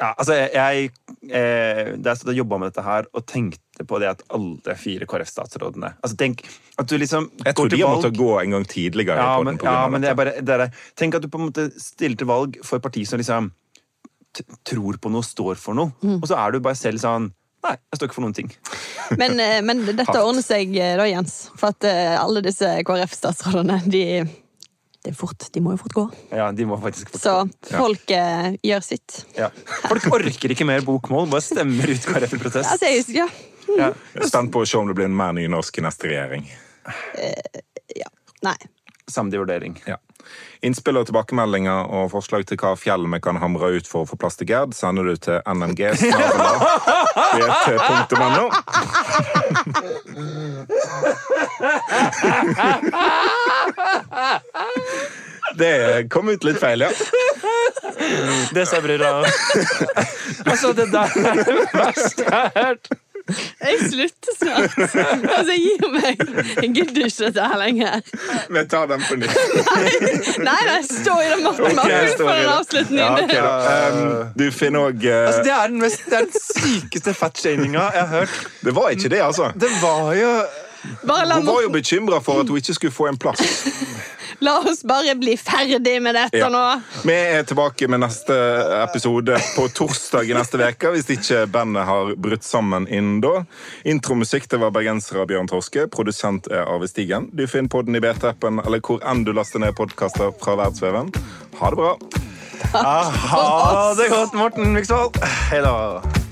[SPEAKER 3] Ja, altså, jeg, jeg eh, Da jeg jobba med dette her og tenkte på det at alle fire KrF-statsrådene altså Tenk at du liksom
[SPEAKER 1] Jeg tror
[SPEAKER 3] går
[SPEAKER 1] de
[SPEAKER 3] måtte
[SPEAKER 1] har måttet gå en gang tidligere.
[SPEAKER 3] ja, men, ja, men det er bare det er, det. Tenk at du på en måte stiller til valg for et parti som liksom t tror på noe, står for noe.
[SPEAKER 2] Mm.
[SPEAKER 3] Og så er du bare selv sånn Nei, jeg står ikke for noen ting.
[SPEAKER 2] Men, eh, men dette ordner seg eh, da, Jens. For at eh, alle disse KrF-statsrådene, de, det er fort, de må jo fort gå.
[SPEAKER 3] Ja, de må faktisk fort
[SPEAKER 2] Så
[SPEAKER 1] Ja.
[SPEAKER 2] folk eh, gjør sitt.
[SPEAKER 3] ja. Folk orker ikke mer bokmål, bare stemmer ut KrF i protest.
[SPEAKER 2] Altså, jeg, ja.
[SPEAKER 3] Ja.
[SPEAKER 1] Jeg er spent på å se om det blir en mer nynorsk i neste regjering.
[SPEAKER 2] ja. Nei.
[SPEAKER 3] Samtidig vurdering.
[SPEAKER 1] Ja. Innspill og tilbakemeldinger og forslag til hva fjell vi kan hamre ut for å få plass til Gerd, sender du til nmg bt.no. Det kom ut litt feil, ja.
[SPEAKER 3] Det sa brura. altså, det der er det verste jeg har hørt.
[SPEAKER 2] Jeg slutter snart. Altså, gir meg. Jeg gidder ikke dette her lenger.
[SPEAKER 1] Vi tar den på nytt.
[SPEAKER 2] Nei, nei, stå i den.
[SPEAKER 1] Ok,
[SPEAKER 2] for
[SPEAKER 1] i
[SPEAKER 2] en avslutning.
[SPEAKER 1] Ja, okay. Um, du finner òg
[SPEAKER 3] Altså, det, er den mest, det er den sykeste fatshaminga jeg har hørt.
[SPEAKER 1] Det var ikke det, altså.
[SPEAKER 3] Det var jo
[SPEAKER 1] Hun var jo bekymra for at hun ikke skulle få en plass.
[SPEAKER 2] la oss bare bli ferdig med dette
[SPEAKER 1] Ja.
[SPEAKER 2] nå.
[SPEAKER 1] Vi er tilbake med neste episode på torsdag i neste uke, hvis ikke bandet har brutt sammen innen da. Intromusikk det var bergenser av Bjørn Torske. Produsent er Arve Stigen. Du finner podden i BT-appen eller hvor enn du laster ned podkaster fra verdensveven. Ha det bra.
[SPEAKER 3] Ha det godt, Morten Viksvold. Hei da.